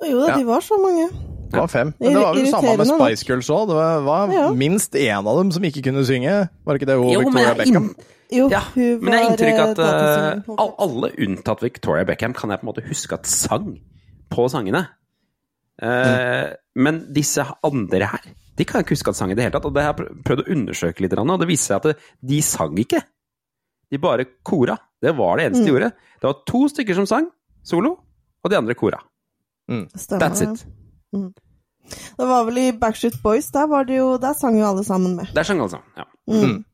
Og Jo da, Ja. de var så mange. Det var fem. Men det var vel samme med Spice Girls òg. Det var, var Ja. minst én av dem som ikke kunne synge. Var ikke det hun Jo, men Victoria jeg, Beckham? Jo, ja, hun men jeg har inntrykk eh, at all, alle unntatt Victoria Beckham kan jeg på en måte huske at sang på sangene. Eh, Men disse andre her, de kan ikke huske at sang i det hele tatt. Og det har jeg prøvd å undersøke litt, og det viste seg at de sang ikke. De bare kora. Det var det eneste de gjorde. Det var to stykker som sang solo, og de andre kora. Stemmer That's det. it. Det var vel i Backstreet Boys, der, var det jo, der sang jo alle sammen med. Der sang alle sammen. Ja. Mm.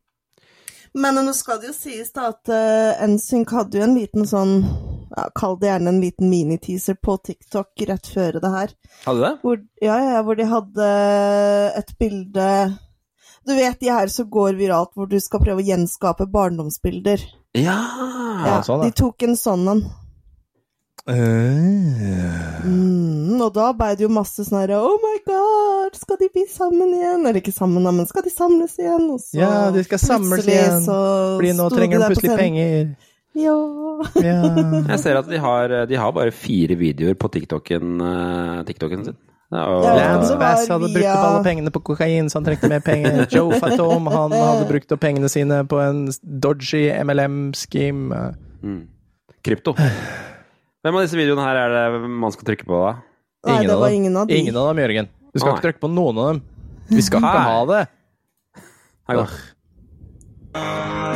Men nå skal det jo sies da at uh, NSYNC hadde jo en liten sånn ja, Kall det gjerne en liten miniteaser på TikTok rett før det her. Hadde du det? Hvor, ja, ja, hvor de hadde et bilde Du vet de her som går viralt, hvor du skal prøve å gjenskape barndomsbilder. Ja! Ja, sånn. De tok en sånn en. Uh. Mm, og da ble det jo masse sånn her Oh my god, skal de bli sammen igjen? Eller ikke sammen, da, men skal de samles igjen? Og så Ja, de skal samles igjen, så Fordi nå trenger de plutselig penger. Ja. Ja. Jeg ser at de har, de har bare fire videoer på TikToken, eh, TikToken sin. Ja, og, Lance Bass hadde brukt opp alle pengene på kokain, så han trengte mer penger. Joe Fatom han hadde brukt opp pengene sine på en dodgy MLM-scheme. mm. Krypto. Hvem av disse videoene her er det man skal trykke på, da? Nei, Ingen det av var dem. ingen av de. Ingen av dem, Jørgen. Du skal Nei. ikke trykke på noen av dem. Vi skal ikke ha det. Her går.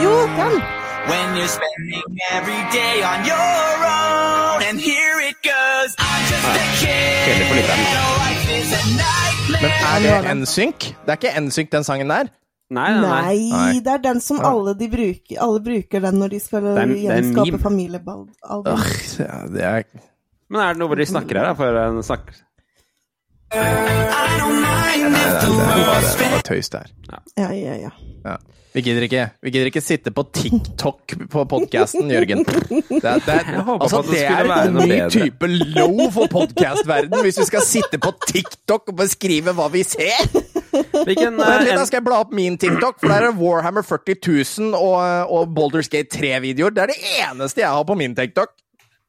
Jo, den! When you're spending every day on your own. And here it goes. I'm just a kid. Lytteren. and life is a nightmare. Men er det NSYNC? Det er ikke NSYNC, den sangen der. Nei, nei, nei. Nei, det er den som alle de bruker. Alle bruker den når de skal en- det gjenskape familiealbum. Ja, det er Men er det noe hvor de snakker her, da? For en snakk... Nei, det er bare, det bare tøys der. Ja, ja, ja. Ja. Vi gidder ikke Vi gidder ikke sitte på TikTok på podkasten, Jørgen. Det er, det er, altså, det er en ny type low for podkastverden hvis vi skal sitte på TikTok og beskrive hva vi ser. Hvilken Vent eh, litt, da skal jeg bla opp min TikTok, for der er Warhammer 40 000 og, og Baldur's Gate 3-videoer. Det er det eneste jeg har på min TikTok.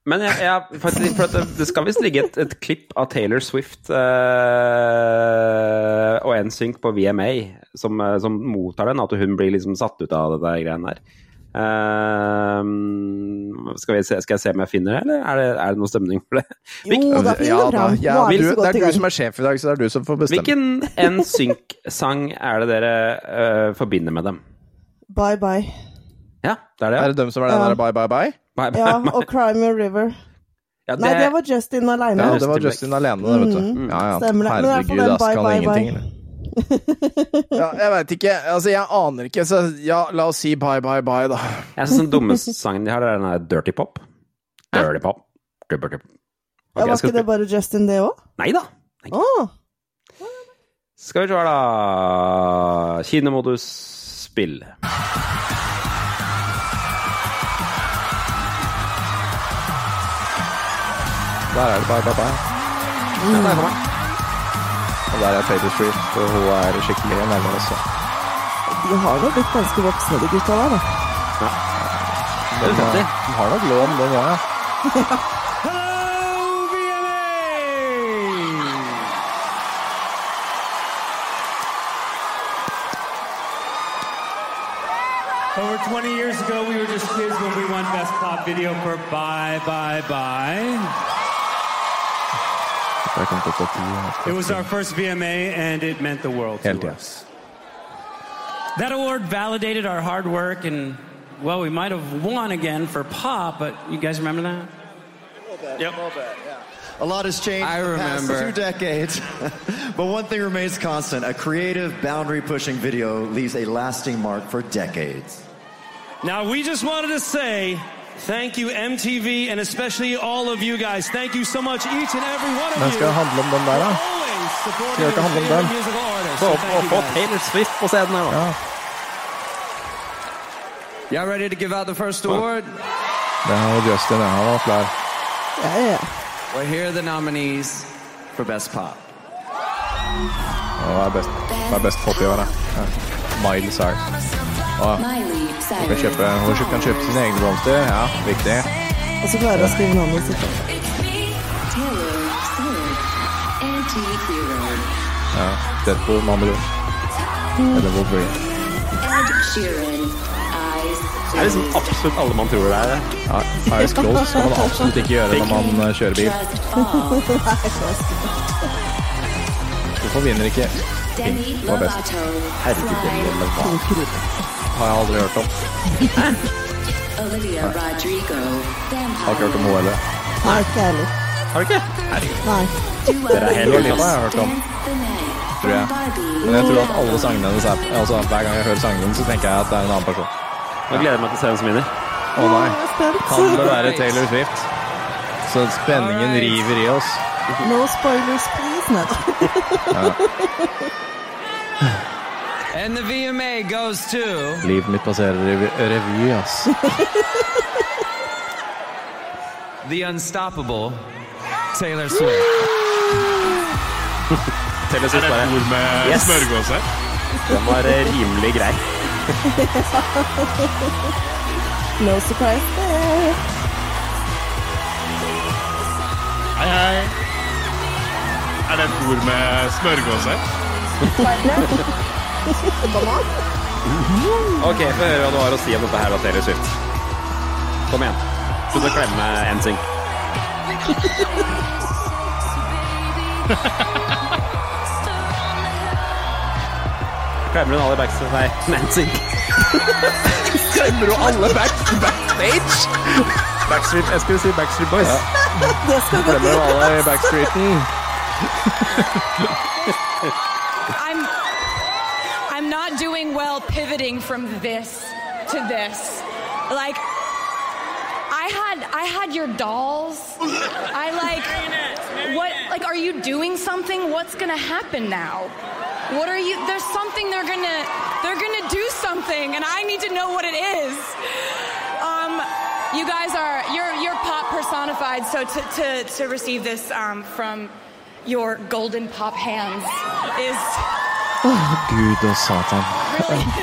Men jeg, jeg, faktisk, for at det, det skal visst ligge et, et klipp av Taylor Swift eh, og NSYNC på VMA som, eh, som mottar den, at hun blir liksom satt ut av det der greiene her. Uh, skal, vi se, skal jeg se om jeg finner det, eller er det, er det noe stemning for det? Jo, da finner Ja, bra. da, ja, er vi du, det er du som er sjef i dag, så det er du som får bestemme. Hvilken NSYNC-sang er det dere eh, forbinder med dem? Bye, bye. Ja, det er det. Er det dem som er den der bye, bye, bye? Bye, Ja, og Cry Me a River. Ja, Nei, det var Justin alene. Ja, det var Justin alene, det, vet du. Mm, Ja, ja. stemmer det. Men det er for Herregud, den ass, bye, kan bye, ingenting. bye. Ja, jeg veit ikke. Altså, jeg aner ikke. Så ja, la oss si bye, bye, bye, da. Jeg syns den dummeste sangen de har, er den der Dirty Pop. Dirty Pop. Dirty Pop. Okay, Ja, var ikke det bare Justin, det òg? Nei da. Skal vi se her, da. Kinemodus spill. Der er det bye, bye, bye. Ja, der kommer. Og der er Taylor Swift, og hun er skikkelig nærme også. De har nå blitt ganske voksne, de gutta der, da. Det er De har nok lån, den òg, ja. Over 20 years ago, we were just kids when we won Best Pop Video for Bye Bye Bye. It was our first VMA, and it meant the world to ja. us. That award validated our hard work, and well, we might have won again for pop, but you guys remember that? Yep. A lot has changed I in the past remember. two decades, but one thing remains constant. A creative, boundary-pushing video leaves a lasting mark for decades. Now, we just wanted to say thank you, MTV, and especially all of you guys. Thank you so much, each and every one of Men you. skal det handle om den der, da? Always supporting Skal det ikke handle om den? Få, So få, you få guys. Taylor Swift på scenen her, da. Ja, Y'all ready to give out the first award? det er Justin. Ja, han var klar. Ja, ja. Well, here are the nominees for Best Pop. Hva er best, hva er best pop i år, da? Ja. Miley Cyrus. Miley hun kan kjøpe, hun kan kjøpe sine egne blomster. Ja, viktig. Og så klarer hun å skrive navnet sitt. Ja, Deadpool, med andre. Eller Wolverine. Det er liksom absolutt alle man tror det er. Ja, Eyes closed skal man absolutt ikke gjøre når man eh, kjører bil. Hvorfor vinner ikke? Pink Hva er best? Herregud. Lovato. Har jeg aldri hørt om. Olivia Rodrigo. Har ikke hørt om henne heller. Nei, ikke jeg heller. Har du ikke? Nei. Dere er helt Lipa har jeg hørt om, tror jeg. Men jeg tror at alle sangene hennes er Altså, hver gang jeg hører sangene hennes, så tenker jeg at det er en annen person. Nå gleder jeg meg til å se hvem som vinner. Å nei. Kan det være Taylor Swift? Så spenningen river i oss. No spoilers, please. Nei. And the VMA goes to Livet mitt passerer i revy ass. the unstoppable Taylor Swift. Taylor Swift bare Ord med Yes. smørgås her. Den var eh, rimelig grei. No surprise there. Hei, hei. Er det et ord med smørgås her? Ok, få høre hva du har å si om dette her, da, Taylor Swift. Kom igjen. Slutt å klemme NSYNC. Klemmer hun alle backstage? Nei, NSYNC. Klemmer du alle back, backstage? Backstreet, jeg skulle si Backstreet Boys. Det skal Klemmer du alle i backstreeten? I'm doing well pivoting from this to this. Like I had I had your dolls. I like what like are you doing something? What's to happen now? What are you there's something they're to they're to do something and I need to know what it is. Um you guys are you're you're pop personified so to to to receive this um from your golden pop hands is Gud og satan.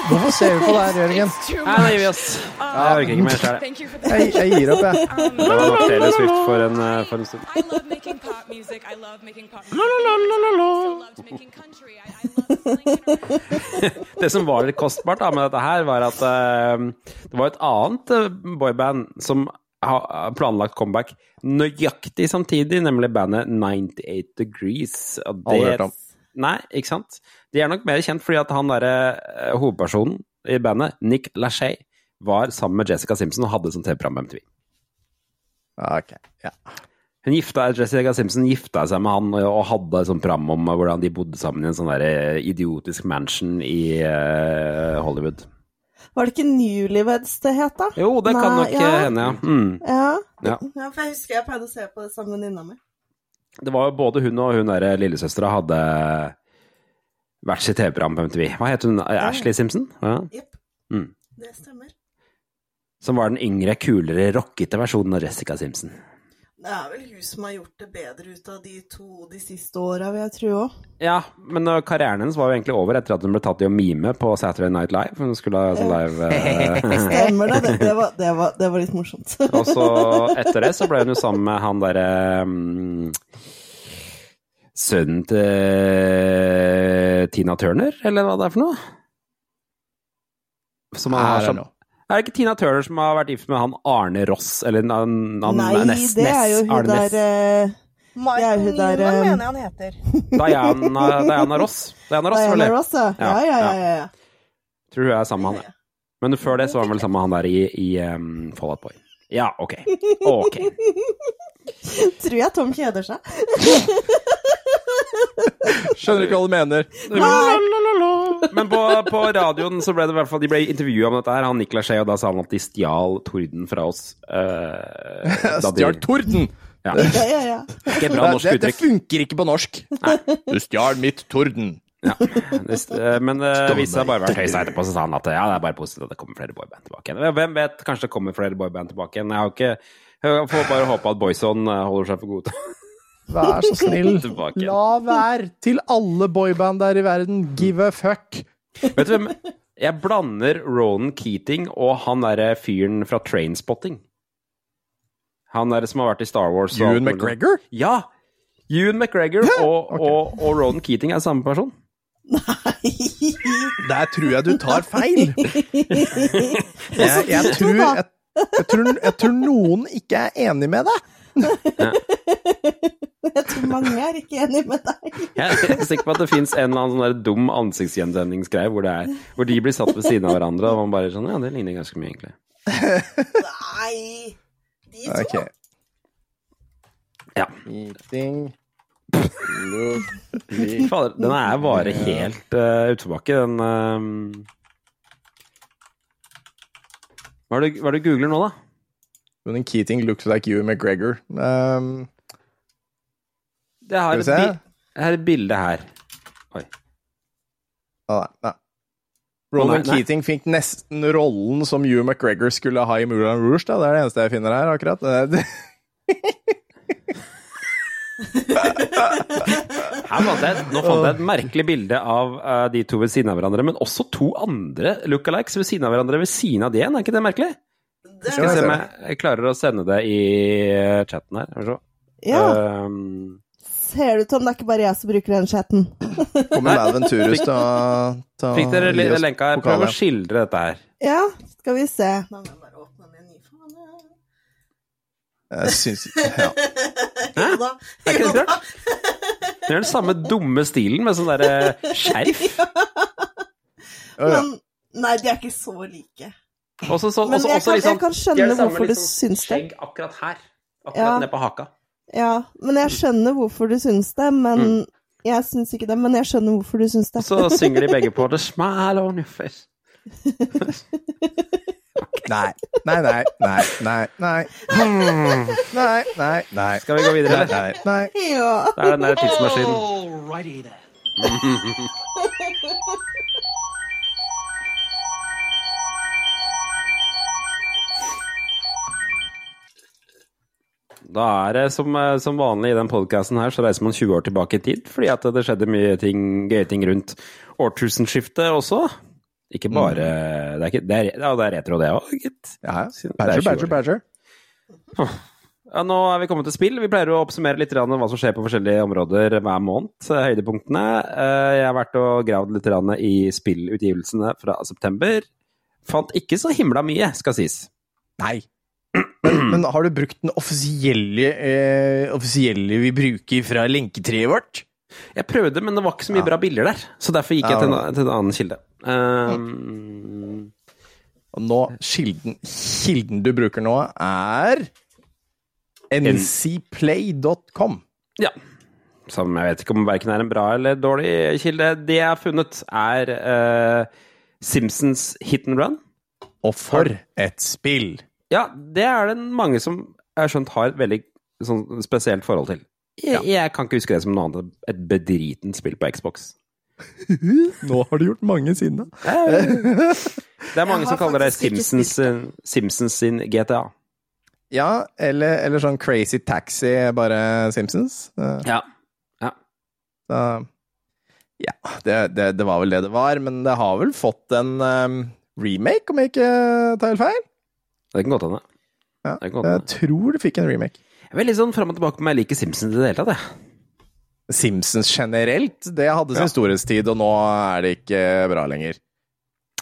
Hvorfor ser vi på det her, Jørgen? Nei, nå gir vi oss. Ja, Jeg orker ikke mer the Jeg, jeg gir opp, jeg. Det var nok Taylor Swift for en, eh, for en stund. Det som var litt kostbart da med dette her, var at uh, det var et annet eh, boyband som har planlagt comeback nøyaktig samtidig, nemlig bandet 98 Degrees. Og det, Aldri hørt om. Nei, ikke sant? De er nok mer kjent fordi at han derre eh, hovedpersonen i bandet, Nick Lachey, var sammen med Jessica Simpson og hadde som TV-program på MTV. Ok, ja. Hun gifta, Jessica Simpson gifta seg med han og hadde et sånt program om hvordan de bodde sammen i en sånn der eh, idiotisk mansion i eh, Hollywood. Var det ikke Newlyweds det het, da? Jo, det kan Nei, nok ja. eh, hende, ja. Mm. Ja. Ja. ja, for jeg husker jeg pleide å se på det sammen med venninna mi. Det var jo både hun og hun derre lillesøstera hadde hvert sitt TV-program på MTV. Hva het hun? Ashley Simpson? Ja. Yep. Mm. Det stemmer. Som var den yngre, kulere, rockete versjonen av Jessica Simpson. Det er vel hun som har gjort det bedre ut av de to de siste åra, vil jeg tro òg. Ja, men uh, karrieren hennes var jo egentlig over etter at hun ble tatt i å mime på Saturday Night Live. Hun skulle ha sånn live eh, Stemmer det. Det, var, det, var, det var litt morsomt. Og så etter det så ble hun jo sammen med han derre um, Sønnen til Tina Turner, eller hva det er for noe? Som han er som know. Er det ikke Tina Turner som har vært gift med han Arne Ross? Eller han, han Nei, Ness, det er jo hun Arne der eh, Det er Michael hun der eh, mener jeg han heter. Diana, Diana Ross. Diana Ross, Diana? Ross, ja. Ja, ja, ja. ja, ja. Tror hun er sammen med han, ja. Men før det så var han vel sammen med han der i, i um, Fallout Boy. Ja, ok. Ok. Tror jeg Tom kjeder seg. Skjønner ikke hva du mener. Men på, på radioen så ble det i hvert fall De ble intervjua om dette her, han Niklas Skei, og da sa han at de stjal torden fra oss. eh, Stjal torden! Ja. Ja, ja, ja. Ikke bra norsk det, det funker ikke på norsk. Du stjal mitt torden. Ja. Eh, men det viste seg bare å være tøysa etterpå, så sa han at ja, det er bare positivt at det kommer flere boyband tilbake igjen. Hvem vet, kanskje det kommer flere boyband tilbake igjen. Jeg har ikke jeg får bare håpe at Boyzone eh, holder seg for gode. Vær så snill. La være til alle boyband der i verden. Give a fuck. Vet du hvem Jeg blander Ronan Keating og han derre fyren fra Trainspotting. Han derre som har vært i Star Wars. og Ewan. McGregor? Ja! Ewan McGregor og, og, og Ronan Keating er samme person. Nei Der tror jeg du tar feil. Jeg, jeg, tror, jeg, jeg, tror, jeg tror noen ikke er enig med deg. Jeg tror mange er ikke enig med deg. Jeg er sikker på at det fins en eller annen sånn dum ansiktsgjenkjenningsgreie hvor, er- hvor de blir satt ved siden av hverandre, og man bare sånn Ja, det ligner ganske mye, egentlig. Nei. De to. Okay. Ja. Eating Fader, den er bare helt uh, utforbakke, den ehm. Hva er det hva er det du googler nå, da? Ronan Keating looks like Ewan McGregor. Um, Det har Skal vi et, se? bi jeg har et bilde her. Oi. ah, nei, nei. Ronan Nei, nei. Keating fikk nesten rollen som Ewan McGregor skulle ha i Moulin Rouge. Da. Det er det eneste jeg finner her, akkurat. Det- Her fant jeg, nå fant jeg et merkelig bilde av uh, de to ved siden av hverandre, men også to andre lookalikes ved siden av hverandre ved siden av de igjen. Er ikke det merkelig? Skal vi se om jeg- klarer å sende det i eh, chatten her. Skal vi se. Ja. Um, Ser du, Tom, det er ikke bare jeg som bruker den chatten. Kommer Mal Venturus til å fikk dere lenka her? Prøv å skildre dette her. Ja, skal vi se. Nå nei, jeg Jeg syns ja. Hæ? Er ikke det rart? Det er den samme dumme stilen med sånn derre skjerf. Ja. Men nei, de er ikke så like. Også, så, Men også, jeg også kan- liksom, jeg kan skjønne de samme hvorfor du liksom syns det. Skjegg akkurat her. Akkurat Ja. ned på haka. Ja, men jeg skjønner hvorfor du syns det, men Jeg syns ikke det, men jeg skjønner hvorfor du syns det. Mm. Så synger de begge på The Smile on your face. Nei, nei, nei, nei, nei, nei. Nei, nei, nei. Skal vi gå videre? Nei, nei. Ja. Det er den der tidsmaskinen. Da er det som, eh, som vanlig i den podkasten her, så reiser man 20 år tilbake i tid, fordi at det skjedde mye ting, gøye ting rundt årtusenskiftet også. Ikke bare Det er, ikke, det er, ja, det er retro, det òg, gitt. Ja, er badger, badger, badger. Ja, nå er vi kommet til spill. Vi pleier å oppsummere litt hva som skjer på forskjellige områder hver måned. Høydepunktene. Eh, Jeg har vært og gravd litt i spillutgivelsene fra september. Fant ikke så himla mye, skal sies. Nei. Men, men har du brukt den offisielle, eh, offisielle vi bruker fra lenketreet vårt? Jeg prøvde, men det var ikke så mye bra bilder der. Så derfor gikk jeg til en, til en annen kilde. Um, Og nå, kilden, kilden du bruker nå, er ncplay.com. ja. Som jeg vet ikke om verken er en bra eller dårlig kilde. Det jeg har funnet, er uh, Simpsons Hit and Run. Og for et spill! Ja, det er det mange som jeg har skjønt har et veldig sånn, spesielt forhold til. Jeg, jeg kan ikke huske det som noe annet enn et bedritent spill på Xbox. Nå har du gjort mange sinna. Det er mange som kaller det Simpsons, Simpsons sin GTA. Ja, eller, eller sånn Crazy Taxi, bare Simpsons. Eh, Ja. ja. Så ja, det, det, det var vel det det var, men det har vel fått en um, remake, om jeg ikke tar helt feil? Det kan godt hende. Ja, Det jeg tror det fikk en remake. Jeg er veldig sånn fram og tilbake på om jeg liker Simpsons i det hele tatt, jeg. Simpsons generelt, det hadde sin Ja. storhetstid, og nå er det ikke bra lenger.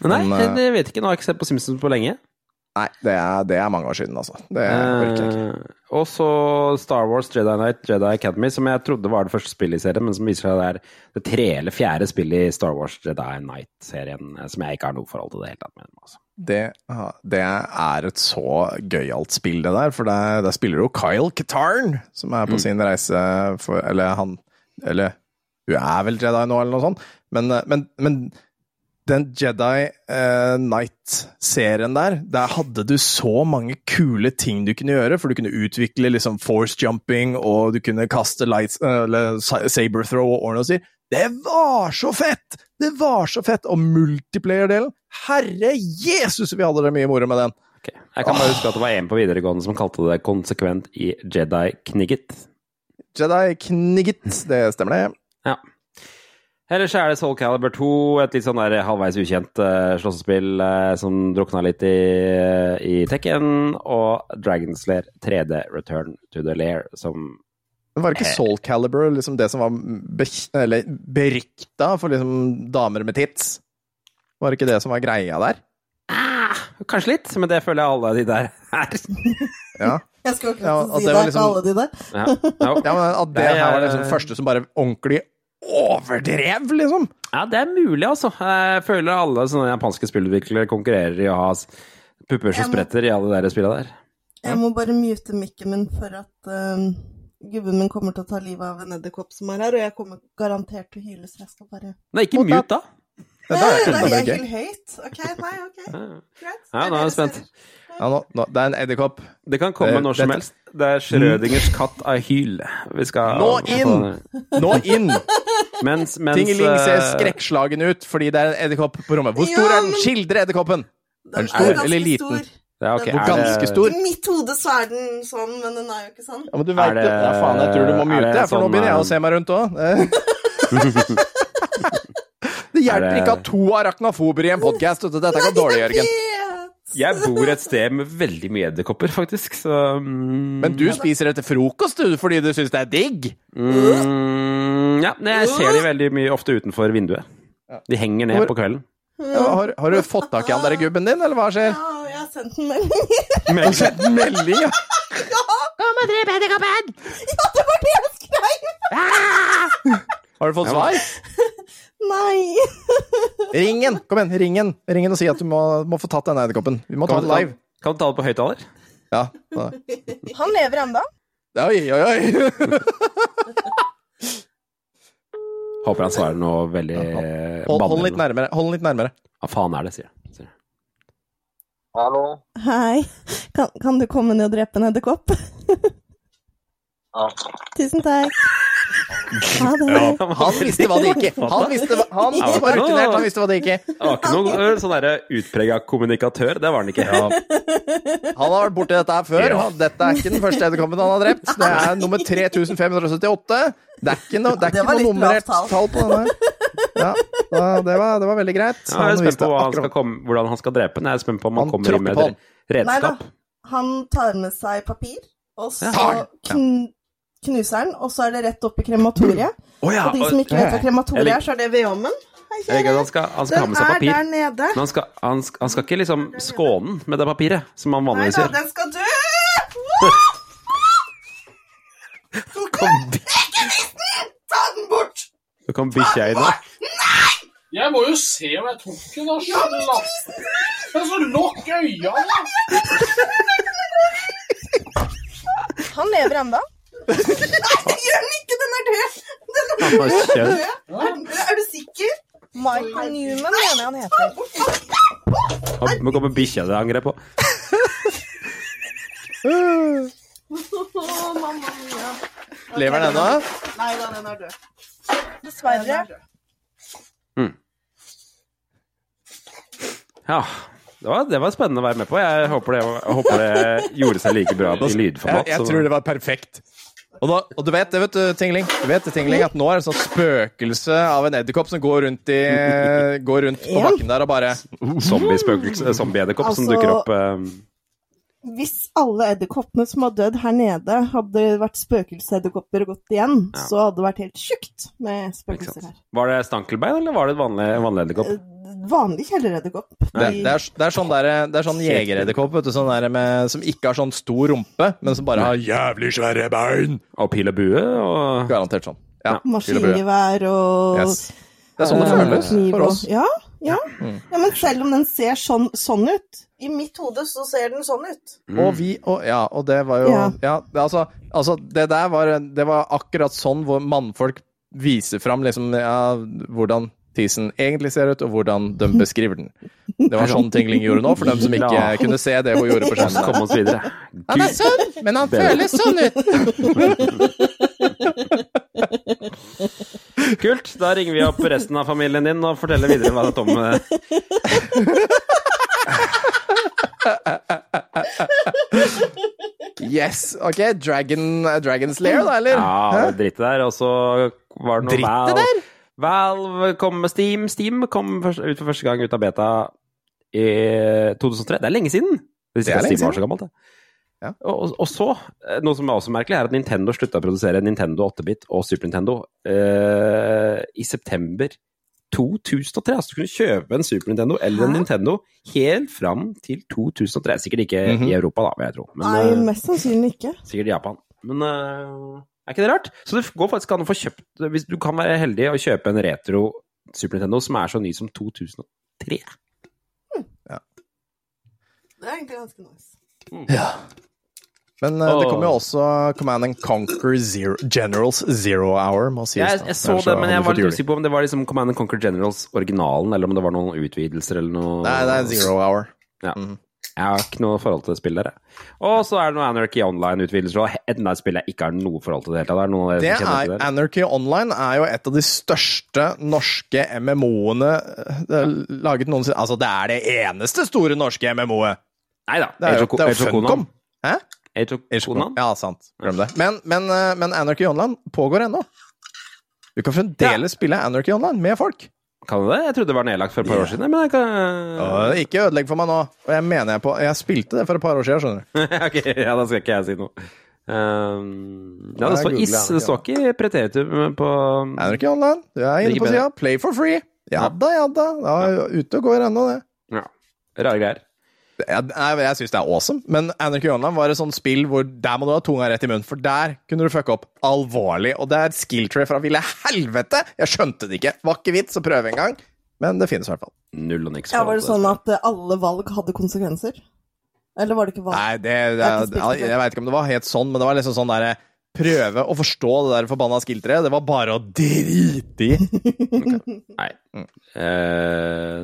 Nei, Men, eh, jeg vet ikke. Nå har jeg ikke sett på Simpsons på lenge. Nei, det er, det er mange år siden, altså. Det orker jeg ikke. Eh, og så Star Wars Jedi Knight Jedi Academy, som jeg trodde var det første spillet i serien, men som viser seg det er det tredje eller fjerde spillet i Star Wars Jedi Knight-serien, eh, som jeg ikke har noe forhold til det hele tatt med. Altså. Det, det er et så gøyalt spill, det der. For der, der spiller jo Kyle Katarn, som er på Mm. sin reise for Eller han Eller hun er vel Jedi nå, eller noe sånt. Men, eh, men, men den Jedi uh, Knight-serien der, der hadde du så mange kule ting du kunne gjøre. For du kunne utvikle liksom force jumping, og du kunne kaste lights, eh, eller saber throw og ordne og si. Det var så fett! Det var så fett! Og multiplayer-delen, herre Jesus, vi hadde det mye moro med den. Jeg kan bare huske at det var en på videregående som kalte det konsekvent i Jedi Knigget. Jedi Knigget, det stemmer det. Ja. Ellers er det Soul Calibur 2, et litt sånn der halvveis ukjent uh, slåssespill uh, som drukna litt i, i Tekken, og Dragon's Lair 3D Return to the Lair, som Var ikke Soul Calibur liksom det som var be eller berykta for liksom damer med tits? Var det ikke det som var greia der? Kanskje litt, men det føler jeg alle de der er. Ja. Jeg skal akkurat Ja, si det det, var liksom- alle de der. Ja, ja. Ja, men At det her var liksom første som bare ordentlig overdrev, liksom. Ja, det er mulig, altså. Jeg føler alle sånne japanske spillutviklere konkurrerer i å ha pupper som spretter i alle de der spillene der. Jeg må bare mute mikken min for at um, gubben min kommer til å ta livet av en edderkopp som er her, og jeg kommer garantert til å hyle, så jeg skal bare Nei, ikke mute, da. Det Nei, er det enda er helt høyt. Ok, nei, ok. Greit. Ja, nå er jeg spent. Ja, nå, nå, det er en edderkopp. Det kan komme Det- når som dette- helst. Det er Schrødingers katt av hyl. Vi skal Nå inn! Nå inn! Mens, mens Tingeling ser eh, skrekkslagen ut fordi det er en edderkopp på rommet. Hvor stor Ja, er den? Skildre edderkoppen! Er den er stor ganske eller liten? stor. Ja, okay. den er ganske stor? I mitt hode så er den sånn, men den er jo ikke sånn. Ja, men du Er vet det- det. Ja, faen, jeg tror du må er mute, det for nå sånn, begynner jeg eh, å se meg rundt òg. Det Er hjelper det- ikke at to arachnofober i en podkast. Dette går dårlig, Jørgen. Jeg bor et sted med veldig mye edderkopper, faktisk, så mm, Men du spiser etter frokost du, fordi du syns det er digg? mm, Ja, men jeg ser de veldig mye ofte utenfor vinduet. De henger ned Hvor- på kvelden. Ja, har, har du fått tak i han der gubben din, eller hva skjer? Ja, jeg har sendt en melding. Men sendt en melding, ja? Kom og drep edderkoppen! Ja, det var det jeg skrev! Har du fått svar? Nei. Ring den! Kom igjen, ring Ringen og si at du må, må få tatt denne edderkoppen. Vi må ta Kan, den live. kan du ta det på høyttaler? Ja. da. Han lever ennå. Oi, oi, oi! Håper han svarer noe veldig Hold, hold litt nærmere. Hold litt nærmere. Hva faen er det, sier jeg. Hallo? Hei. Kan, kan du komme ned og drepe en edderkopp? Ja. Tusen takk. Ha det. Ja, han visste hva det gikk i. Han visste hva Han var rutinert, han visste hva det gikk i. Han var ikke noen ø, sånn derre utprega kommunikatør, det var han ikke. Han har vært borti dette her før. Ja. Dette er ikke den første edderkoppen han har drept. Det er nummer 3578. Det er ikke noe, det er Det ikke noe nummerert tall. på denne her. Ja, det, var, det var veldig greit. Ja, jeg er Han spent på hva han skal komme, hvordan han skal drepe den. Jeg er spent på om han, Han kommer med et Nei da. redskap. Han tar med seg papir, og så Ja. Kn knuser den, og så er det rett opp i krematoriet. Oh, ja, og de som og- ikke vet hva krematoriet er, så er det vedovnen. Han skal, han skal ha Den med seg er der nede. Men han skal, han, skal, han skal ikke liksom skåne den med det papiret, som han Nei da, den skal dø! Kom, Ikke den, Ta den bort! Så kom bikkja inn Nei Jeg må jo se om jeg tok den, da. slapp. Men så lukk øynene! Han lever ennå. Nei, det gjør den ikke! Den er død! Den er død. Er den død? Er du sikker? Michael Newman mener jeg han heter. Han må komme bikkja det angrer på. Mamma mia. Lever den ennå? Nei da, den er død. Dessverre. Ja. Det var, det var spennende å være med på. Jeg håper det, jeg håper det gjorde seg like bra i lydformat. jeg jeg tror det var perfekt. Og, da, og du vet det, vet du, Tingling, du vet Tingling, at nå er det et sånt spøkelse av en edderkopp som går rundt, i, går rundt på bakken der og bare Zombie-spøkelse, zombie-edderkopp som Altså- dukker opp. eh, Hvis alle edderkoppene som har dødd her nede, hadde vært spøkelsesedderkopper og gått igjen, så hadde det vært helt tjukt med spøkelser her. Var det stankelbein, eller var det et vanlig, vanlig edderkopp? Vanlig kjelleredderkopp. Det, det, er, det er sånn, der, det er sånn jegeredderkopp vet du, sånn som ikke har sånn stor rumpe, men som bare har jævlig svære bein. Og pil og bue og Garantert sånn. Ja. Maskingevær og Yes. Det er sånn det føles for oss. Ja, ja. Mm. ja, men selv om den ser sånn, sånn ut I mitt hode så ser den sånn ut. Og vi og, Ja, og det var jo Ja, Ja. det, altså, altså Det der var, det var akkurat sånn hvor mannfolk viser fram liksom, ja, hvordan tisen egentlig ser ut, og hvordan de beskriver den. Det var sånn Tingling gjorde nå, for dem som ikke Ja. kunne se det hun gjorde på skjermen. Kom oss videre. Han er sånn, men han føles sånn ut! Kult. Da ringer vi opp resten av familien din og forteller videre hva Tom eh, Yes. Ok, Dragon, Dragon's Lair, da, eller? Ja, dritt der. Og så var det noe Drittet Valve. Valve kom med Steam. Steam kom først, ut for første gang ut av beta i 2003. Det er lenge siden! Det Det er lenge Steam var så gammelt, det. Ja. Og, og så, eh, noe som er også merkelig, er at Nintendo slutta å produsere Nintendo 8-bit og Super Nintendo eh, i september 2003. Altså du kunne kjøpe en Super Nintendo eller en Hæ? Nintendo helt fram til 2003. Sikkert ikke Mhm. i Europa, da, vil jeg tro. Men, Nei, eh, mest sannsynlig ikke. Sikkert i Japan. Men øh, er ikke det rart? Så det går faktisk an å få kjøpt hvis Du kan være heldig og kjøpe en retro Super Nintendo som er så ny som 2003. Ja. Det er egentlig ganske nice. Ja. Men eh, det kommer kom jo også Command and Conquer Zero, Generals Zero Hour, må sies. Jeg, jeg så det, men jeg var litt usikker på om det var liksom Command and Conquer Generals originalen, eller om det var noen utvidelser eller noe Nei, det er Zero Hour. Ja. Mhm. Jeg har ikke noe forhold til det spillet. Og så er det noe Anarchy Online-utvidelser, og enda et spill jeg ikke har noe forhold til det det Det er, det? Anarchy Online er jo et av de største norske MMO-ene er laget noensinne. Altså, det er det eneste store norske MMO-et! Nei da. Det er jo, det er jo. Funcom. Hæ? Age? Ja, sant. Glem det. Men, men, eh, men Anarchy Online pågår ennå. Du kan fremdeles spille Anarchy Online med folk. Kan du det? Jeg trodde det var nedlagt for et par år siden. Men jeg kan... Og ikke ødelegg for meg nå. Og jeg mener jeg på Jeg spilte det for et par år siden, skjønner du. ok, ja, da skal ikke jeg si noe. Um, ja, det står is, det står ikke preteritum på Anarchy Online, du er inne på sida. Play for free. Ja da, ja da. Ute og går ennå, det. Ja, rare greier. Jeg, jeg, jeg syns det er awesome, men Anarchy Online var et sånt spill hvor der må du ha tunga rett i munnen, for der kunne du fucke opp alvorlig. Og det er et skill tray fra ville helvete! Jeg skjønte det ikke. Var ikke vits å prøve engang, men det finnes i hvert fall. Null og niks. Ja, Var det sånn at eh, alle valg hadde konsekvenser? Eller var det ikke valg? Nei, det, det, Jeg jeg, veit ikke om det var helt sånn, men det var liksom sånn derre Prøve å forstå det der forbanna skill-treet. Det var bare å drite i. Nei. Eh,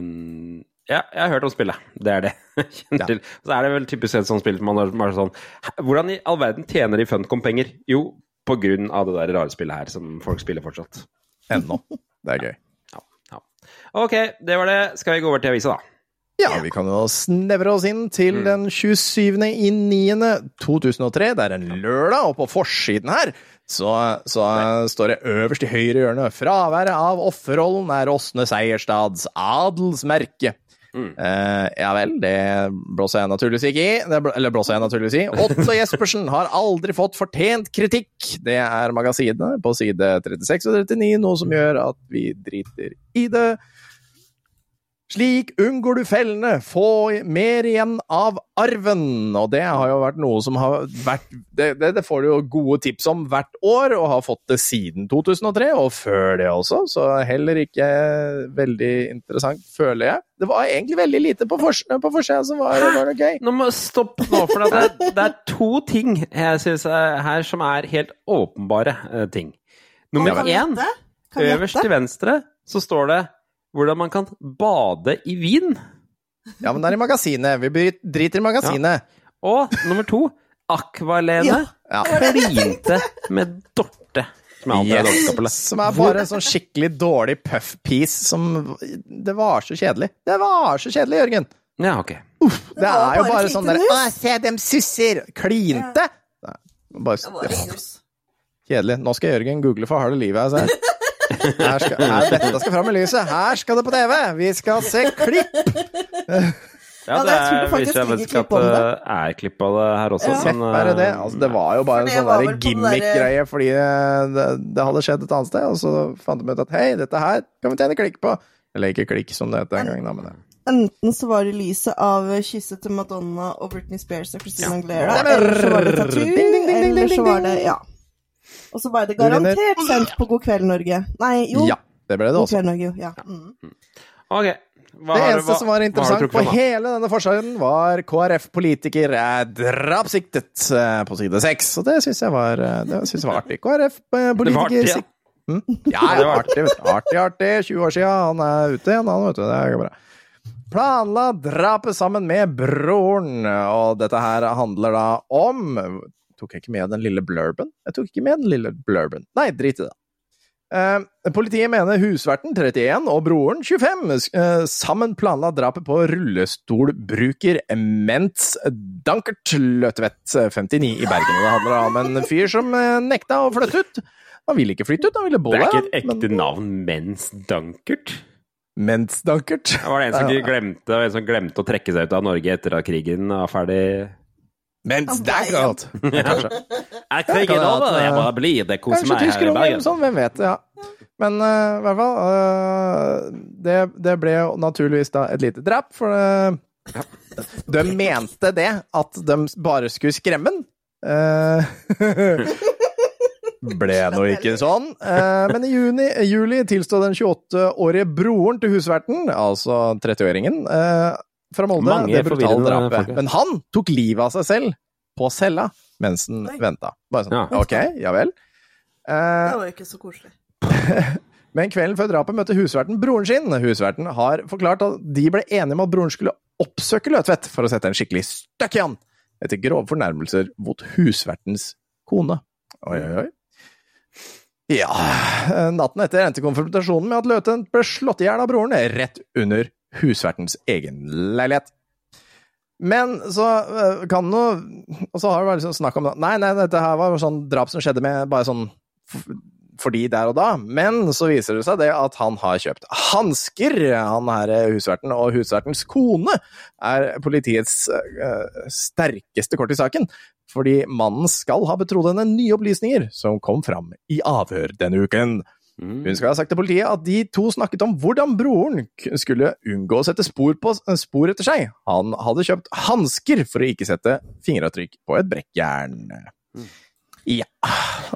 ja, jeg har hørt om spillet. Det er det kjenner Ja. til. Så er det vel typisk et sånt spill som man har er sånn Hvordan i all verden tjener de Funcom penger? Jo, på grunn av det der rare spillet her, som folk spiller fortsatt. Ennå. Det er gøy. Ok, det var det. Skal vi gå over til avisa, da? Ja, vi kan jo snevre oss inn til Mm. den 27. i 9. 2003. Det er en lørdag, og på forsiden her så, så står det øverst i høyre hjørne Fraværet av offerrollen er Åsne Seierstads adelsmerke. Eh, ja vel, det blåser jeg naturligvis ikke i. Det bl eller blåser jeg naturligvis i. Otto Jespersen har aldri fått fortjent kritikk. Det er magasinet på side 36 og 39, noe som gjør at vi driter i det. Slik unngår du fellene, få mer igjen av arven. Og det har jo vært noe som har vært Det, det, det får du jo gode tips om hvert år, og har fått det siden 2003, og før det også, så heller ikke veldig interessant, føler jeg. Det var egentlig veldig lite på, fors på forsida som var, var gøy. Nå må Stopp nå, for det er, det er to ting jeg synes er her som er helt åpenbare eh, ting. Nummer én, øverst til venstre, så står det hvordan man kan bade i vin. Ja, men det er i magasinet. Vi driter i magasinet. Og nummer to, Akvalene Ja. klinte med Dorte. Som er yes. Som er bare en sånn skikkelig dårlig puff-piece som Det var så kjedelig. Det var så kjedelig, Jørgen. Ja, ok. Det er jo bare bare sånn derre. Å, se dem susser! Klinte! Nei, bare Kjedelig. Nå skal Jørgen google for harde livet jeg. Her skal, her, dette skal fram i lyset. Her skal det på TV! Vi skal se klipp! Ja, Ja, det er, faktisk viser ligger ikke at det. det er klipp av det her også. Ja. men, bare det. eh, Altså, det var jo bare en sånn gimmick-greie fordi eh, det, det hadde skjedd et annet sted, og så fant de ut at hei, dette her kan vi tjene klikk på. Eller ikke klikk, som det het den gangen, da, men det. Enten så var det lyset av kysset til Madonna og Britney Spears og Christina Aguilera, Stemmer. eller så var det Tattoo, Ding, ding, ding, ding, eller så var det Ja. Og så var det garantert sendt på God kveld, Norge. Nei, jo. Ja, det ble det God også. kveld, Norge. Ja. Mm. Ok. Hva Det eneste hva- som var interessant på hele denne forsiden, var KrF-politiker er drapssiktet eh, på side seks. Og det syns jeg var, eh, det jeg var artig. Det KrF-politiker ja. Hm? Ja, var artig, artig, artig. 20 år siden, han er ute igjen, han, vet du. Det går bra. Planla drapet sammen med broren, og dette her handler da om Tok jeg ikke med den lille blurben? Jeg tok ikke med den lille blurben. Nei, drit i det. Eh, politiet mener husverten, 31, og broren, 25, eh, sammen planla drapet på rullestolbruker Ments Dankert Løtvedt, 59, i Bergen. Det handler om en fyr som eh, nekta å flytte ut. Han ville ikke flytte ut, han ville bo Det er ikke et ekte navn, Mens Dankert? Mens Dankert. Var det en som glemte, en som glemte å trekke seg ut av Norge etter at krigen var ferdig? Mens Dankert! Jeg Er da over? Jeg bare blir det. Koser meg her i Bergen. sånn, hvem vet. ja. Men eh, i hvert fall uh, det, det ble jo naturligvis da et lite drap, for det, de mente det, at de bare skulle skremme den. Eh, ble nå ikke sånn. Eh, men i juni, juli tilstod den 28-årige broren til husverten, altså 30-åringen, eh, fra Molde, Mange det brutale drapet. folk, ja. Men han tok livet av seg selv på cella mens han venta. Bare sånn, Ja. ok, ja vel. Uh, Det var jo ikke så koselig. men kvelden før drapet møtte husverten broren sin. Husverten har forklart at de ble enige om at broren skulle oppsøke Løtvedt for å sette en skikkelig støkk i han, etter grove fornærmelser mot husvertens kone. Oi, oi, oi. Ja Natten etter endte konfrontasjonen med at Løtvedt ble slått i hjel av broren rett under husvertens egen leilighet. Men så øh, kan noe Og så har det vært liksom snakk om Nei, nei, dette her var sånn drap som skjedde med bare sånn fordi der og da. Men så viser det seg det at han har kjøpt hansker, han her husverten. Og husvertens kone er politiets uh, sterkeste kort i saken. Fordi mannen skal ha betrodd henne nye opplysninger som kom fram i avhør denne uken. Mm. Hun skal ha sagt til politiet at de to snakket om hvordan broren skulle unngå å sette spor, på, spor etter seg. Han hadde kjøpt hansker for å ikke sette fingeravtrykk på et brekkjern. Ja.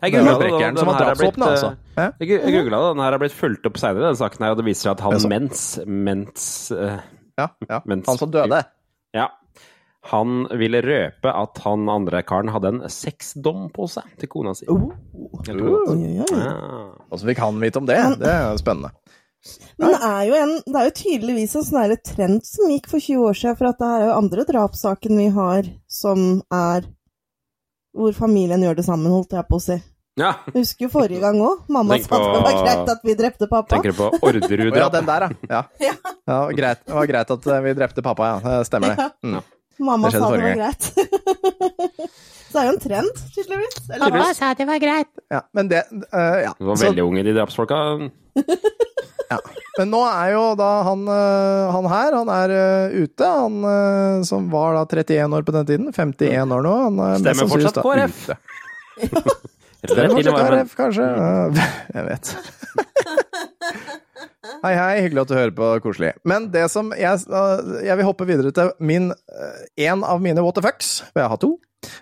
Jeg Det googla det, brekkjern og som den her er blitt, altså. Eh, Jeg jeg googla det, den her er blitt fulgt opp seinere, den saken her, og det viser seg at han Mens Mens uh, Ja, ja. Mens- Han som døde. Ja. Han ville røpe at han andre karen hadde en sexdom på seg til kona si. Det. Oi. Ja. Åssen fikk han vite om det? Det er spennende. Men det er jo, en, det er jo tydeligvis en sånn trend som gikk for 20 år siden, for at det er jo andre drapssaken vi har som er hvor familien gjør det sammen, holdt jeg på å si. ja. Jeg husker jo forrige gang òg. Mamma sa sa det var greit at vi drepte pappa. Tenker du på Orderud? ja, den der, ja. ja. ja greit. Det var greit at eh, vi drepte pappa, ja. Det stemmer det. Mm. Mamma Det sa det var greit. Så det er jo en trend, tydeligvis. Eller? Pappa sa det var greit. Ja, men det uh, ja. Du var Så- veldig unge, de drapsfolka. Men nå er jo da han, eh, han her, han er eh, ute. Han som var da 31 år på den tiden. 51 år nå. Han er Stemmer fortsatt da KrF. ute. Stemmer fortsatt. KrF, kanskje. Jeg vet. Hei, hei. Hyggelig at du hører på Koselig. Men det som jeg Jeg vil hoppe videre til min eh, En av mine what the fucks, for jeg har to.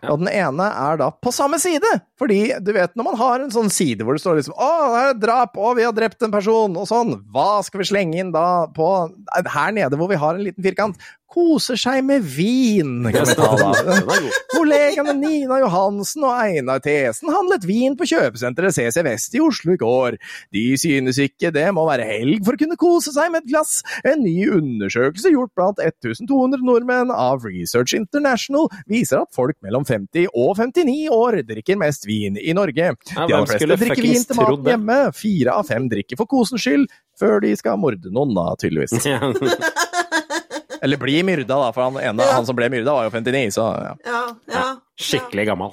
Og den ene er da på samme side! Fordi du vet når man har en sånn side hvor det står liksom 'Å, det er et drap! Å, vi har drept en person!' og sånn. Hva skal vi slenge inn da på Her nede hvor vi har en liten firkant. Koser seg med vin, kan vi ta da. Den. Kollegaene Nina Johansen og Einar Thesen handlet vin på kjøpesenteret CC Vest i Oslo i går. De synes ikke det må være helg for å kunne kose seg med et glass. En ny undersøkelse gjort blant 1200 nordmenn av Research International viser at folk mellom 50 og 59 år drikker mest vin i Norge. Ja, De aller fleste drikker vin til maten hjemme. Fire av fem drikker for kosens skyld, før de skal morde noen, da, tydeligvis. Eller bli myrda, da, for han, ene, han som ble myrda, var jo 59, så ja. Ja, ja. Skikkelig gammel.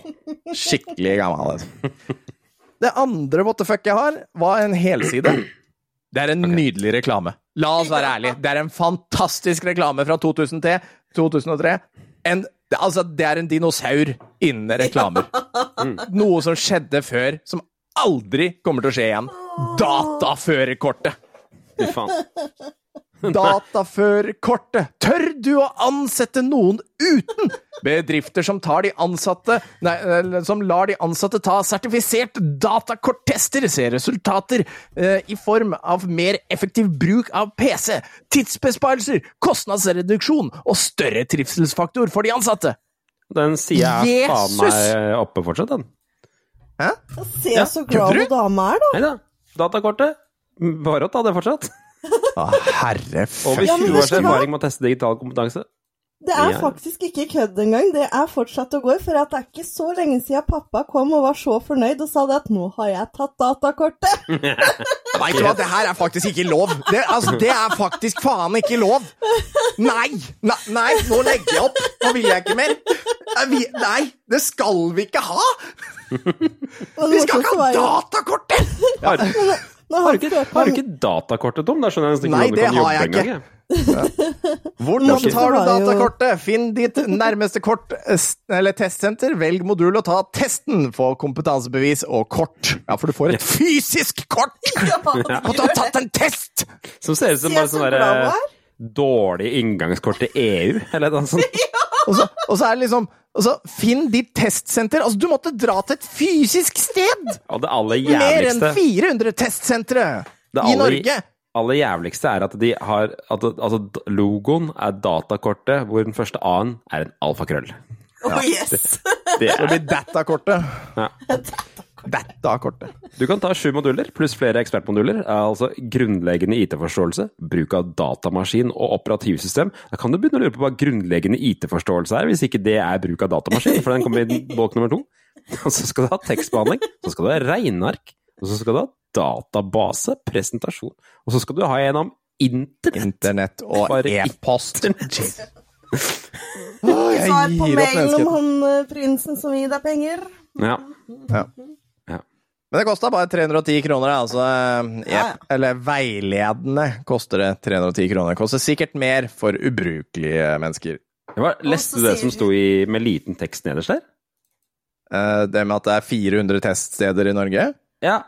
Skikkelig gammel. Altså. Det andre what the fuck jeg har, var en helside. Det er en nydelig reklame. La oss være ærlige. Det er en fantastisk reklame fra 2003. 2003. En, det- altså, det er en dinosaur innen reklamer. Noe som skjedde før, som aldri kommer til å skje igjen. Dataførerkortet! Fy faen. Dataførkortet. Tør du å ansette noen uten? Bedrifter som tar de ansatte Nei, som lar de ansatte ta sertifisert datakorttester, ser resultater eh, i form av mer effektiv bruk av PC, tidsbesparelser, kostnadsreduksjon og større trivselsfaktor for de ansatte. Den sida er faen meg oppe fortsatt, den. Hæ? Se Ja, så glad du hun dama er, da. Nei da. Datakortet. Bare å ta det fortsatt. Å, herre Over Ja, 20 års erfaring med å teste digital kompetanse. Det er Ja. faktisk ikke kødd engang. Det er fortsatt å gå. For at det er ikke så lenge siden pappa kom og var så fornøyd og sa det at 'nå har jeg tatt datakortet'. Vet du hva, det her er faktisk ikke lov. Det, altså, det er faktisk faen ikke lov. Nei! Nei, nei nå legger jeg opp. Nå vil jeg ikke mer. Nei, det skal vi ikke ha! Vi skal ikke ha datakortet! Har, Nå har, du ikke, har du ikke datakortet, Tom? Da skjønner jeg nesten ikke hvordan du det kan jobbe engang. ikke. Hvordan tar du datakortet? Finn ditt nærmeste kort eh, eller testsenter, velg modul og ta testen. Få kompetansebevis og kort. Ja, for du får et fysisk kort! Og du har tatt en test! Som ser ut som bare sånn derre er. dårlig inngangskort til EU, eller noe sånt. Og så, og så er det liksom og så Finn ditt testsenter. Altså, du måtte dra til et fysisk sted! Og det aller jævligste Mer enn 400 testsentre i Norge! Det aller jævligste er at de har at, Altså, logoen er datakortet, hvor den første A-en er en alfakrøll. Oh, yes. Det Det er, blir datakortet. ja. Datakortet. Du kan ta sju moduler pluss flere ekspertmoduler. Er altså grunnleggende IT-forståelse, bruk av datamaskin og operativsystem. Da kan du begynne å lure på hva grunnleggende IT-forståelse er, hvis ikke det er bruk av datamaskin, for den kommer i bolk nummer to. Og så skal du ha tekstbehandling, så skal du ha regneark, og så skal du ha database, presentasjon, og så skal du ha en om internett. Internett og e-post. Å, jeg Svar på gir opp mailen om han eh, prinsen som gir deg penger. Ja. Ja. Men det kosta bare 310 kroner, altså. eh, Ja. Eller veiledende koster det 310 kroner. Koster sikkert mer for ubrukelige mennesker. Hva, leste du det som sto i, med liten tekst nederst der? Eh, Det med at det er 400 teststeder i Norge. Ja.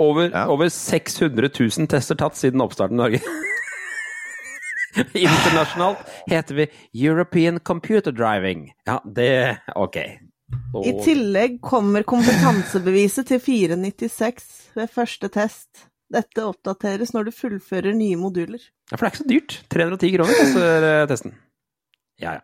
Over, Ja. over 600 000 tester tatt siden oppstarten i Norge. Internasjonalt heter vi European Computer Driving. Ja, det Ok. Og- I tillegg kommer kompetansebeviset til 496 ved første test. Dette oppdateres når du fullfører nye moduler. Ja, for det er ikke så dyrt. 310 kroner koster eh, testen. Ja, ja.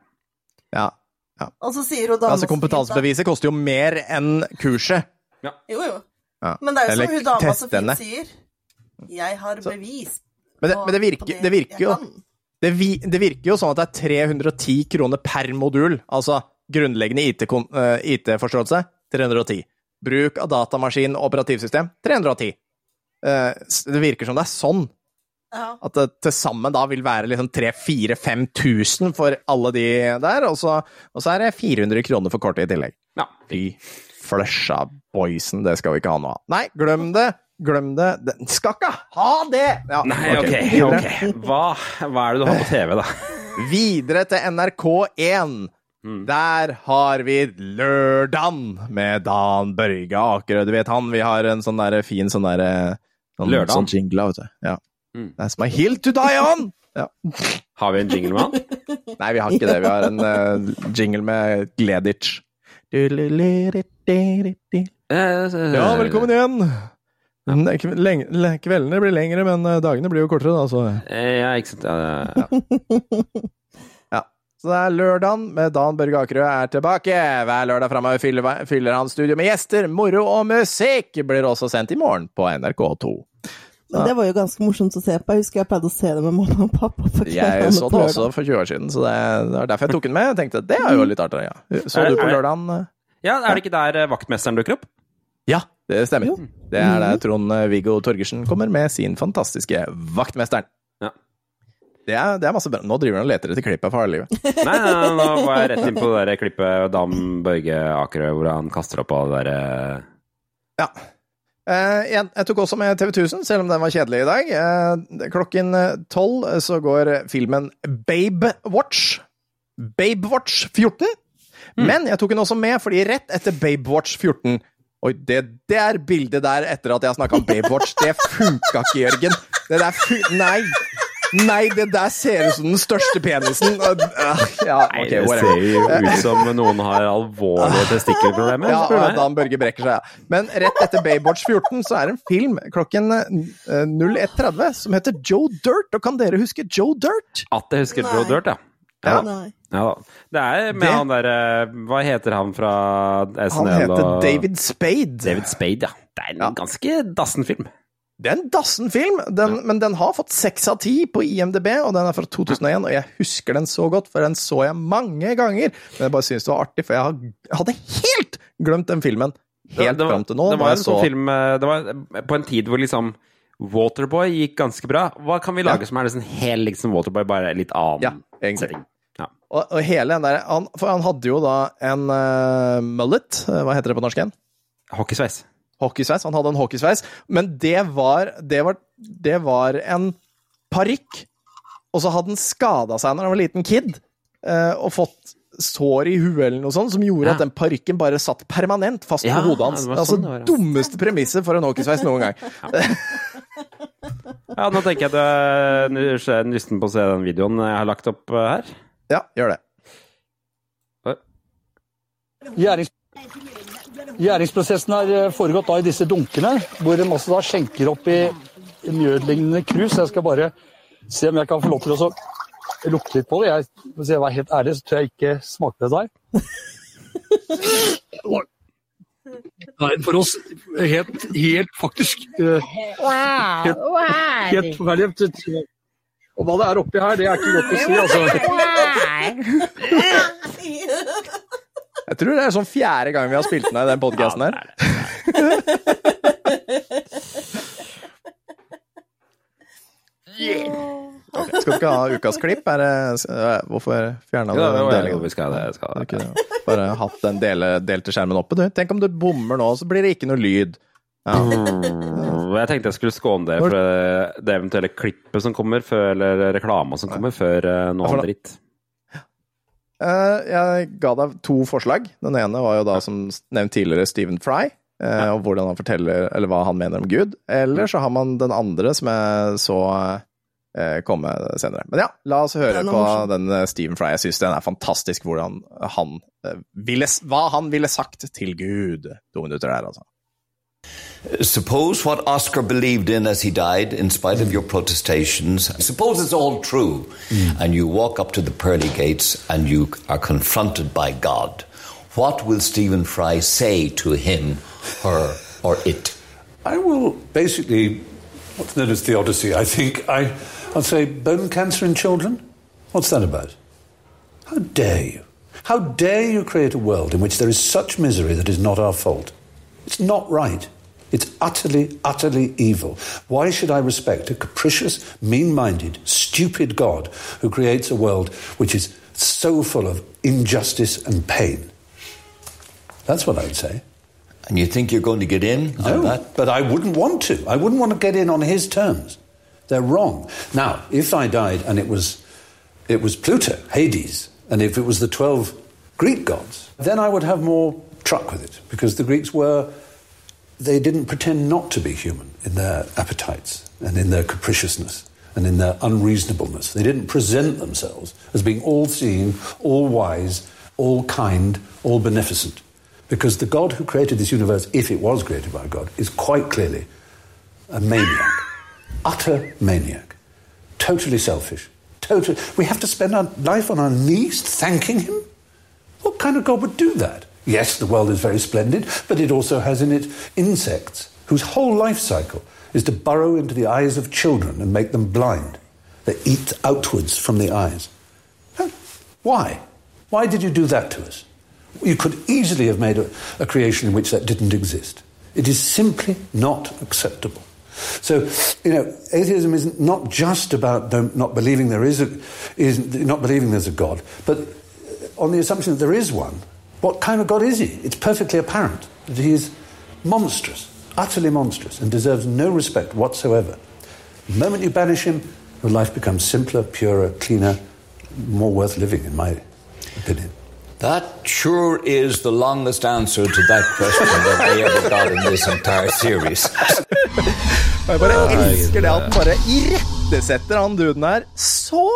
Ja. Og så sier hun dama Altså, kompetansebeviset koster jo mer enn kurset. Jo, jo. Ja. Men det er jo Eller som hun dama så fint sier. Jeg har Så- bevis Men det, men det, virker, det det virker jo det, vi, det virker jo sånn at det er 310 kroner per modul. Altså grunnleggende IT-kon- eh, IT-forståelse 310. Bruk av datamaskin og operativsystem 310. Eh, Det virker som det er sånn. Ja. At det til sammen da vil være liksom 3000-5000 for alle de der, og så, og så er det 400 kroner for kortet i tillegg. Ja. Fy flusha boysen, det skal vi ikke ha noe av. Nei, glem det! Glem det. Den skal ikke ha det! Ja, Nei, ok. videre. okay. Hva, hva er det du har på TV, da? Videre til NRK1. Mm. Der har vi Lørdagen med Dan Børge Akerø. Du vet han, vi har en sånn der fin sånn derre Lørdag. Sånn jingle, vet du. Ja. Mm. That's my hill to die on! Ja. Har vi en jingle med han? Nei, vi har ikke det. Vi har en uh, jingle med Gleditsch. Ja, velkommen igjen! Kveldene blir lengre, men eh, dagene blir jo kortere, da, så Eh, Ja, ikke sant. Ja, ja. Ja. Så det er lørdagen med Dan Børge Akerø er tilbake. Hver lørdag framover fyller, fyller han studio med gjester, moro og musikk. Blir også sendt i morgen på NRK2. Men det var jo ganske morsomt å se på. Jeg husker jeg pleide å se det med mamma og pappa. Jeg så det også for 20 år siden, så det, det var derfor jeg tok den med. Jeg tenkte det er jo litt artig. Ja. Så du på lørdagen? ja, er det ikke der eh, vaktmesteren dukker opp? Ja, det stemmer. Jo. Det er der Trond-Viggo Torgersen kommer med sin fantastiske Vaktmesteren. Det er, det er masse bra. Nå driver han og leter etter klippet harde livet. Nei, nei, nå var jeg rett inn på det der klippet Dam Børge Akerø, hvor han kaster opp av det derre Ja. Eh, jeg, jeg tok også med TV 1000, selv om den var kjedelig i dag. Eh, klokken tolv så går filmen Babe Watch. Babe Watch 14. Men jeg tok den også med fordi rett etter Babe Watch 14 Oi, det der bildet der etter at jeg snakka om Babe Watch, det funka ikke, Jørgen. Det der Nei! Nei, det der ser ut som den største penisen. Ja, okay, Nei, det ser jo ut som noen har alvorlige testikkelproblemer. Ja. Dan Børge brekker seg, ja. Men rett etter Baywatch 14 så er det en film klokken eh, 01.30 som heter Joe Dirt. Og kan dere huske Joe Dirt? At jeg husker Nei. Joe Dirt, ja. Ja. Nei. ja. Det er med Det- han derre Hva heter han fra SNL? Han heter og- David Spade. David Spade, ja. Det er en Ja. ganske dassen film. Det er en dassen film, den, men den har fått seks av ti på IMDb, og den er fra 2001, og jeg husker den så godt, for den så jeg mange ganger. Men jeg bare syns det var artig, for jeg hadde helt glemt den filmen. Helt fram til nå. Det var en sånn så- film eh, Det var på en tid hvor liksom Waterboy gikk ganske bra. Hva kan vi lage Ja. som er liksom helt liksom Waterboy, bare litt annen Ja, egentlig. Ja. Og, og hele den der han, For han hadde jo da en uh, mullet, eh, hva heter det på norsk igjen? Hockeysveis. Hockeysveis. Han hadde en hockeysveis, men det var, det var, det var en parykk. Og så hadde han skada seg når han var liten kid, eh, og fått sår i huet eller noe sånt, som gjorde Ja. at den parykken bare satt permanent fast Ja, på hodet hans. det altså sånn det var, ja. dummeste premisset for en hockeysveis noen gang. Ja, nå tenker jeg at du er lysten på å se den videoen jeg har lagt opp eh, her. Ja, gjør det. Gjærings Gjæringsprosessen har eh, foregått da i disse dunkene, hvor en masse da skjenker opp i mjødlignende krus. Jeg skal bare se om jeg kan få lov til å lukte litt på det. Jeg, hvis jeg var helt ærlig, så tror jeg ikke smakte det der. Nei, for oss helt, helt faktisk eh, helt, helt forferdelig. Og hva det er oppi her, det er ikke godt å si, altså. Jeg tror det er sånn fjerde gang vi har spilt den i den podkasten her. Okay. Skal du ikke ha ukas klipp? Er det, øh, hvorfor fjerna du Ja, den delingen? vi skal det. Skal Du det. kunne bare hatt den dele, delte skjermen oppe, du. Tenk om du bommer nå, så blir det ikke noe lyd. Ja. Mm, Jeg tenkte jeg skulle skåne det for det, eventuelle klippet som kommer, før, eller reklama som kommer, før eh, noe Ja, annet dritt. Eh, jeg ga deg to forslag. Den ene var jo da, som nevnt tidligere, Stephen Fry. eh, Og hvordan han forteller, eller hva han mener om Gud. Eller så har man den andre som jeg så eh, komme senere. Men ja, la oss høre Den på den Stephen Fry. Jeg syns den er fantastisk, hvordan han ville, hva han ville sagt til Gud. To minutter der, altså. Suppose what Oscar believed in as he died, in spite of your protestations, suppose it's all true, mm. and you walk up to the pearly gates and you are confronted by God. What will Stephen Fry say to him, her, or it? I will basically, what's known as the Odyssey, I think. I, I'll say bone cancer in children. What's that about? How dare you? How dare you create a world in which there is such misery that is not our fault? It's not right. It's utterly, utterly evil. Why should I respect a capricious, mean minded, stupid God who creates a world which is so full of injustice and pain? That's what I would say. And you think you're going to get in on No, that? but I wouldn't want to. I wouldn't want to get in on his terms. They're wrong. Now, if I died and it was, it was Pluto, Hades, and if it was the 12 Greek gods, then I would have more truck with it because the Greeks were, they didn't pretend not to be human in their appetites and in their capriciousness and in their unreasonableness. They didn't present themselves as being all seeing, all wise, all kind, all beneficent. Because the God who created this universe, if it was created by God, is quite clearly a maniac. Utter maniac. Totally selfish. Totally. We have to spend our life on our knees thanking him? What kind of God would do that? Yes, the world is very splendid, but it also has in it insects whose whole life cycle is to burrow into the eyes of children and make them blind. They eat outwards from the eyes. Why? Why did you do that to us? You could easily have made a, a creation in which that didn't exist. It is simply not acceptable. So, you know, atheism is not just about not believing there is a, is not believing there's a God, but uh, on the assumption that there is one. What kind of God is he? It's perfectly apparent that he is monstrous, utterly monstrous, and deserves no respect whatsoever. The moment you banish him, your life becomes simpler, purer, cleaner, more worth living, in my opinion. That sure is the longest answer to that question that they ever got in this entire series. Og jeg bare elsker det at han bare irettesetter han duden her så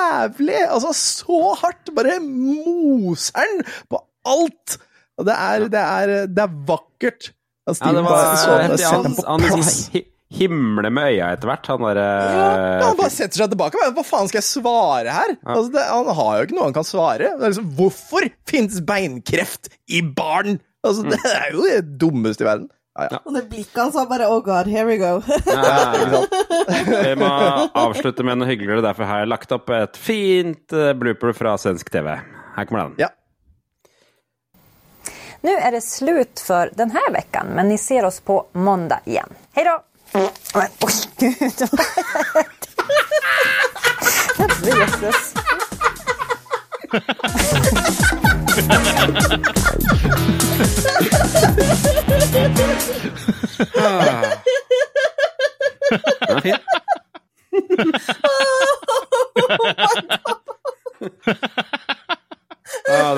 jævlig! Altså så hardt! Bare moser han på alt! Det er, det er, det er vakkert. Ja, det var bare heftig. Han, ham på han liksom himler med øya etter hvert. Han derre Ja, han bare setter seg tilbake. men Hva faen skal jeg svare her? Altså, det, han har jo ikke noe han kan svare. Det liksom, hvorfor finnes beinkreft i barn? Altså, Det er jo det dummeste i verden. Ja. Og det blikket hans var bare Oh God, here we go. Vi må avslutte med noe hyggeligere, derfor har jeg lagt opp et fint eh, blooper fra svensk TV. Her kommer den. Ja. Nu är det slut för den här veckan, men ni ser oss på måndag igen. Hej då! Men, oj, gud. Jesus.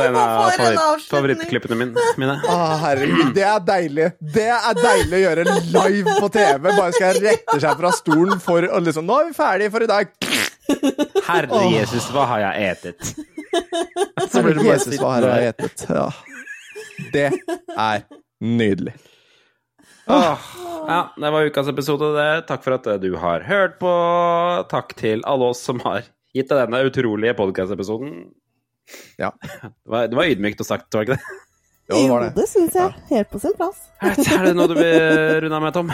Den er. Den er favorittklippene mine. mine. Ah, herregud, det er deilig. Det er deilig å gjøre live på TV. Bare skal jeg rette seg fra stolen for å liksom Nå er vi ferdige for i dag. Herre oh. Jesus, hva har jeg etet? Så blir det Jesus, hva har jeg etet? Ja. Det er nydelig. Åh, ja, det var ukas episode, det. Takk for at du har hørt på. Takk til alle oss som har gitt deg denne utrolige podkast-episoden. Ja. Det var, det var ydmykt og sagt, var det ikke det? Jo, det var det. det syns jeg. Helt på sin plass. Er det noe du vil runde av med, Tom?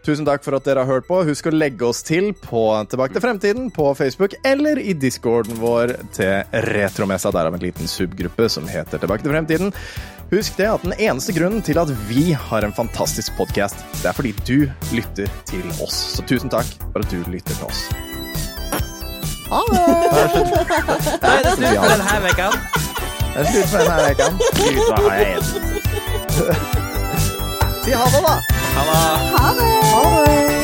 Tusen takk for at dere har hørt på. Husk å legge oss til på Tilbake til fremtiden på Facebook eller i discorden vår til Retromessa. Der har vi en liten subgruppe som heter Tilbake til fremtiden. Husk det at den eneste grunnen til at vi har en fantastisk podkast, det er fordi du lytter til oss. Så tusen takk for at du lytter til oss. Ha Da er det slutt for denne uka. Det er slutt for denne uka. Gud, hva har jeg? Si ha det, da. Det. Ha det! Ha det!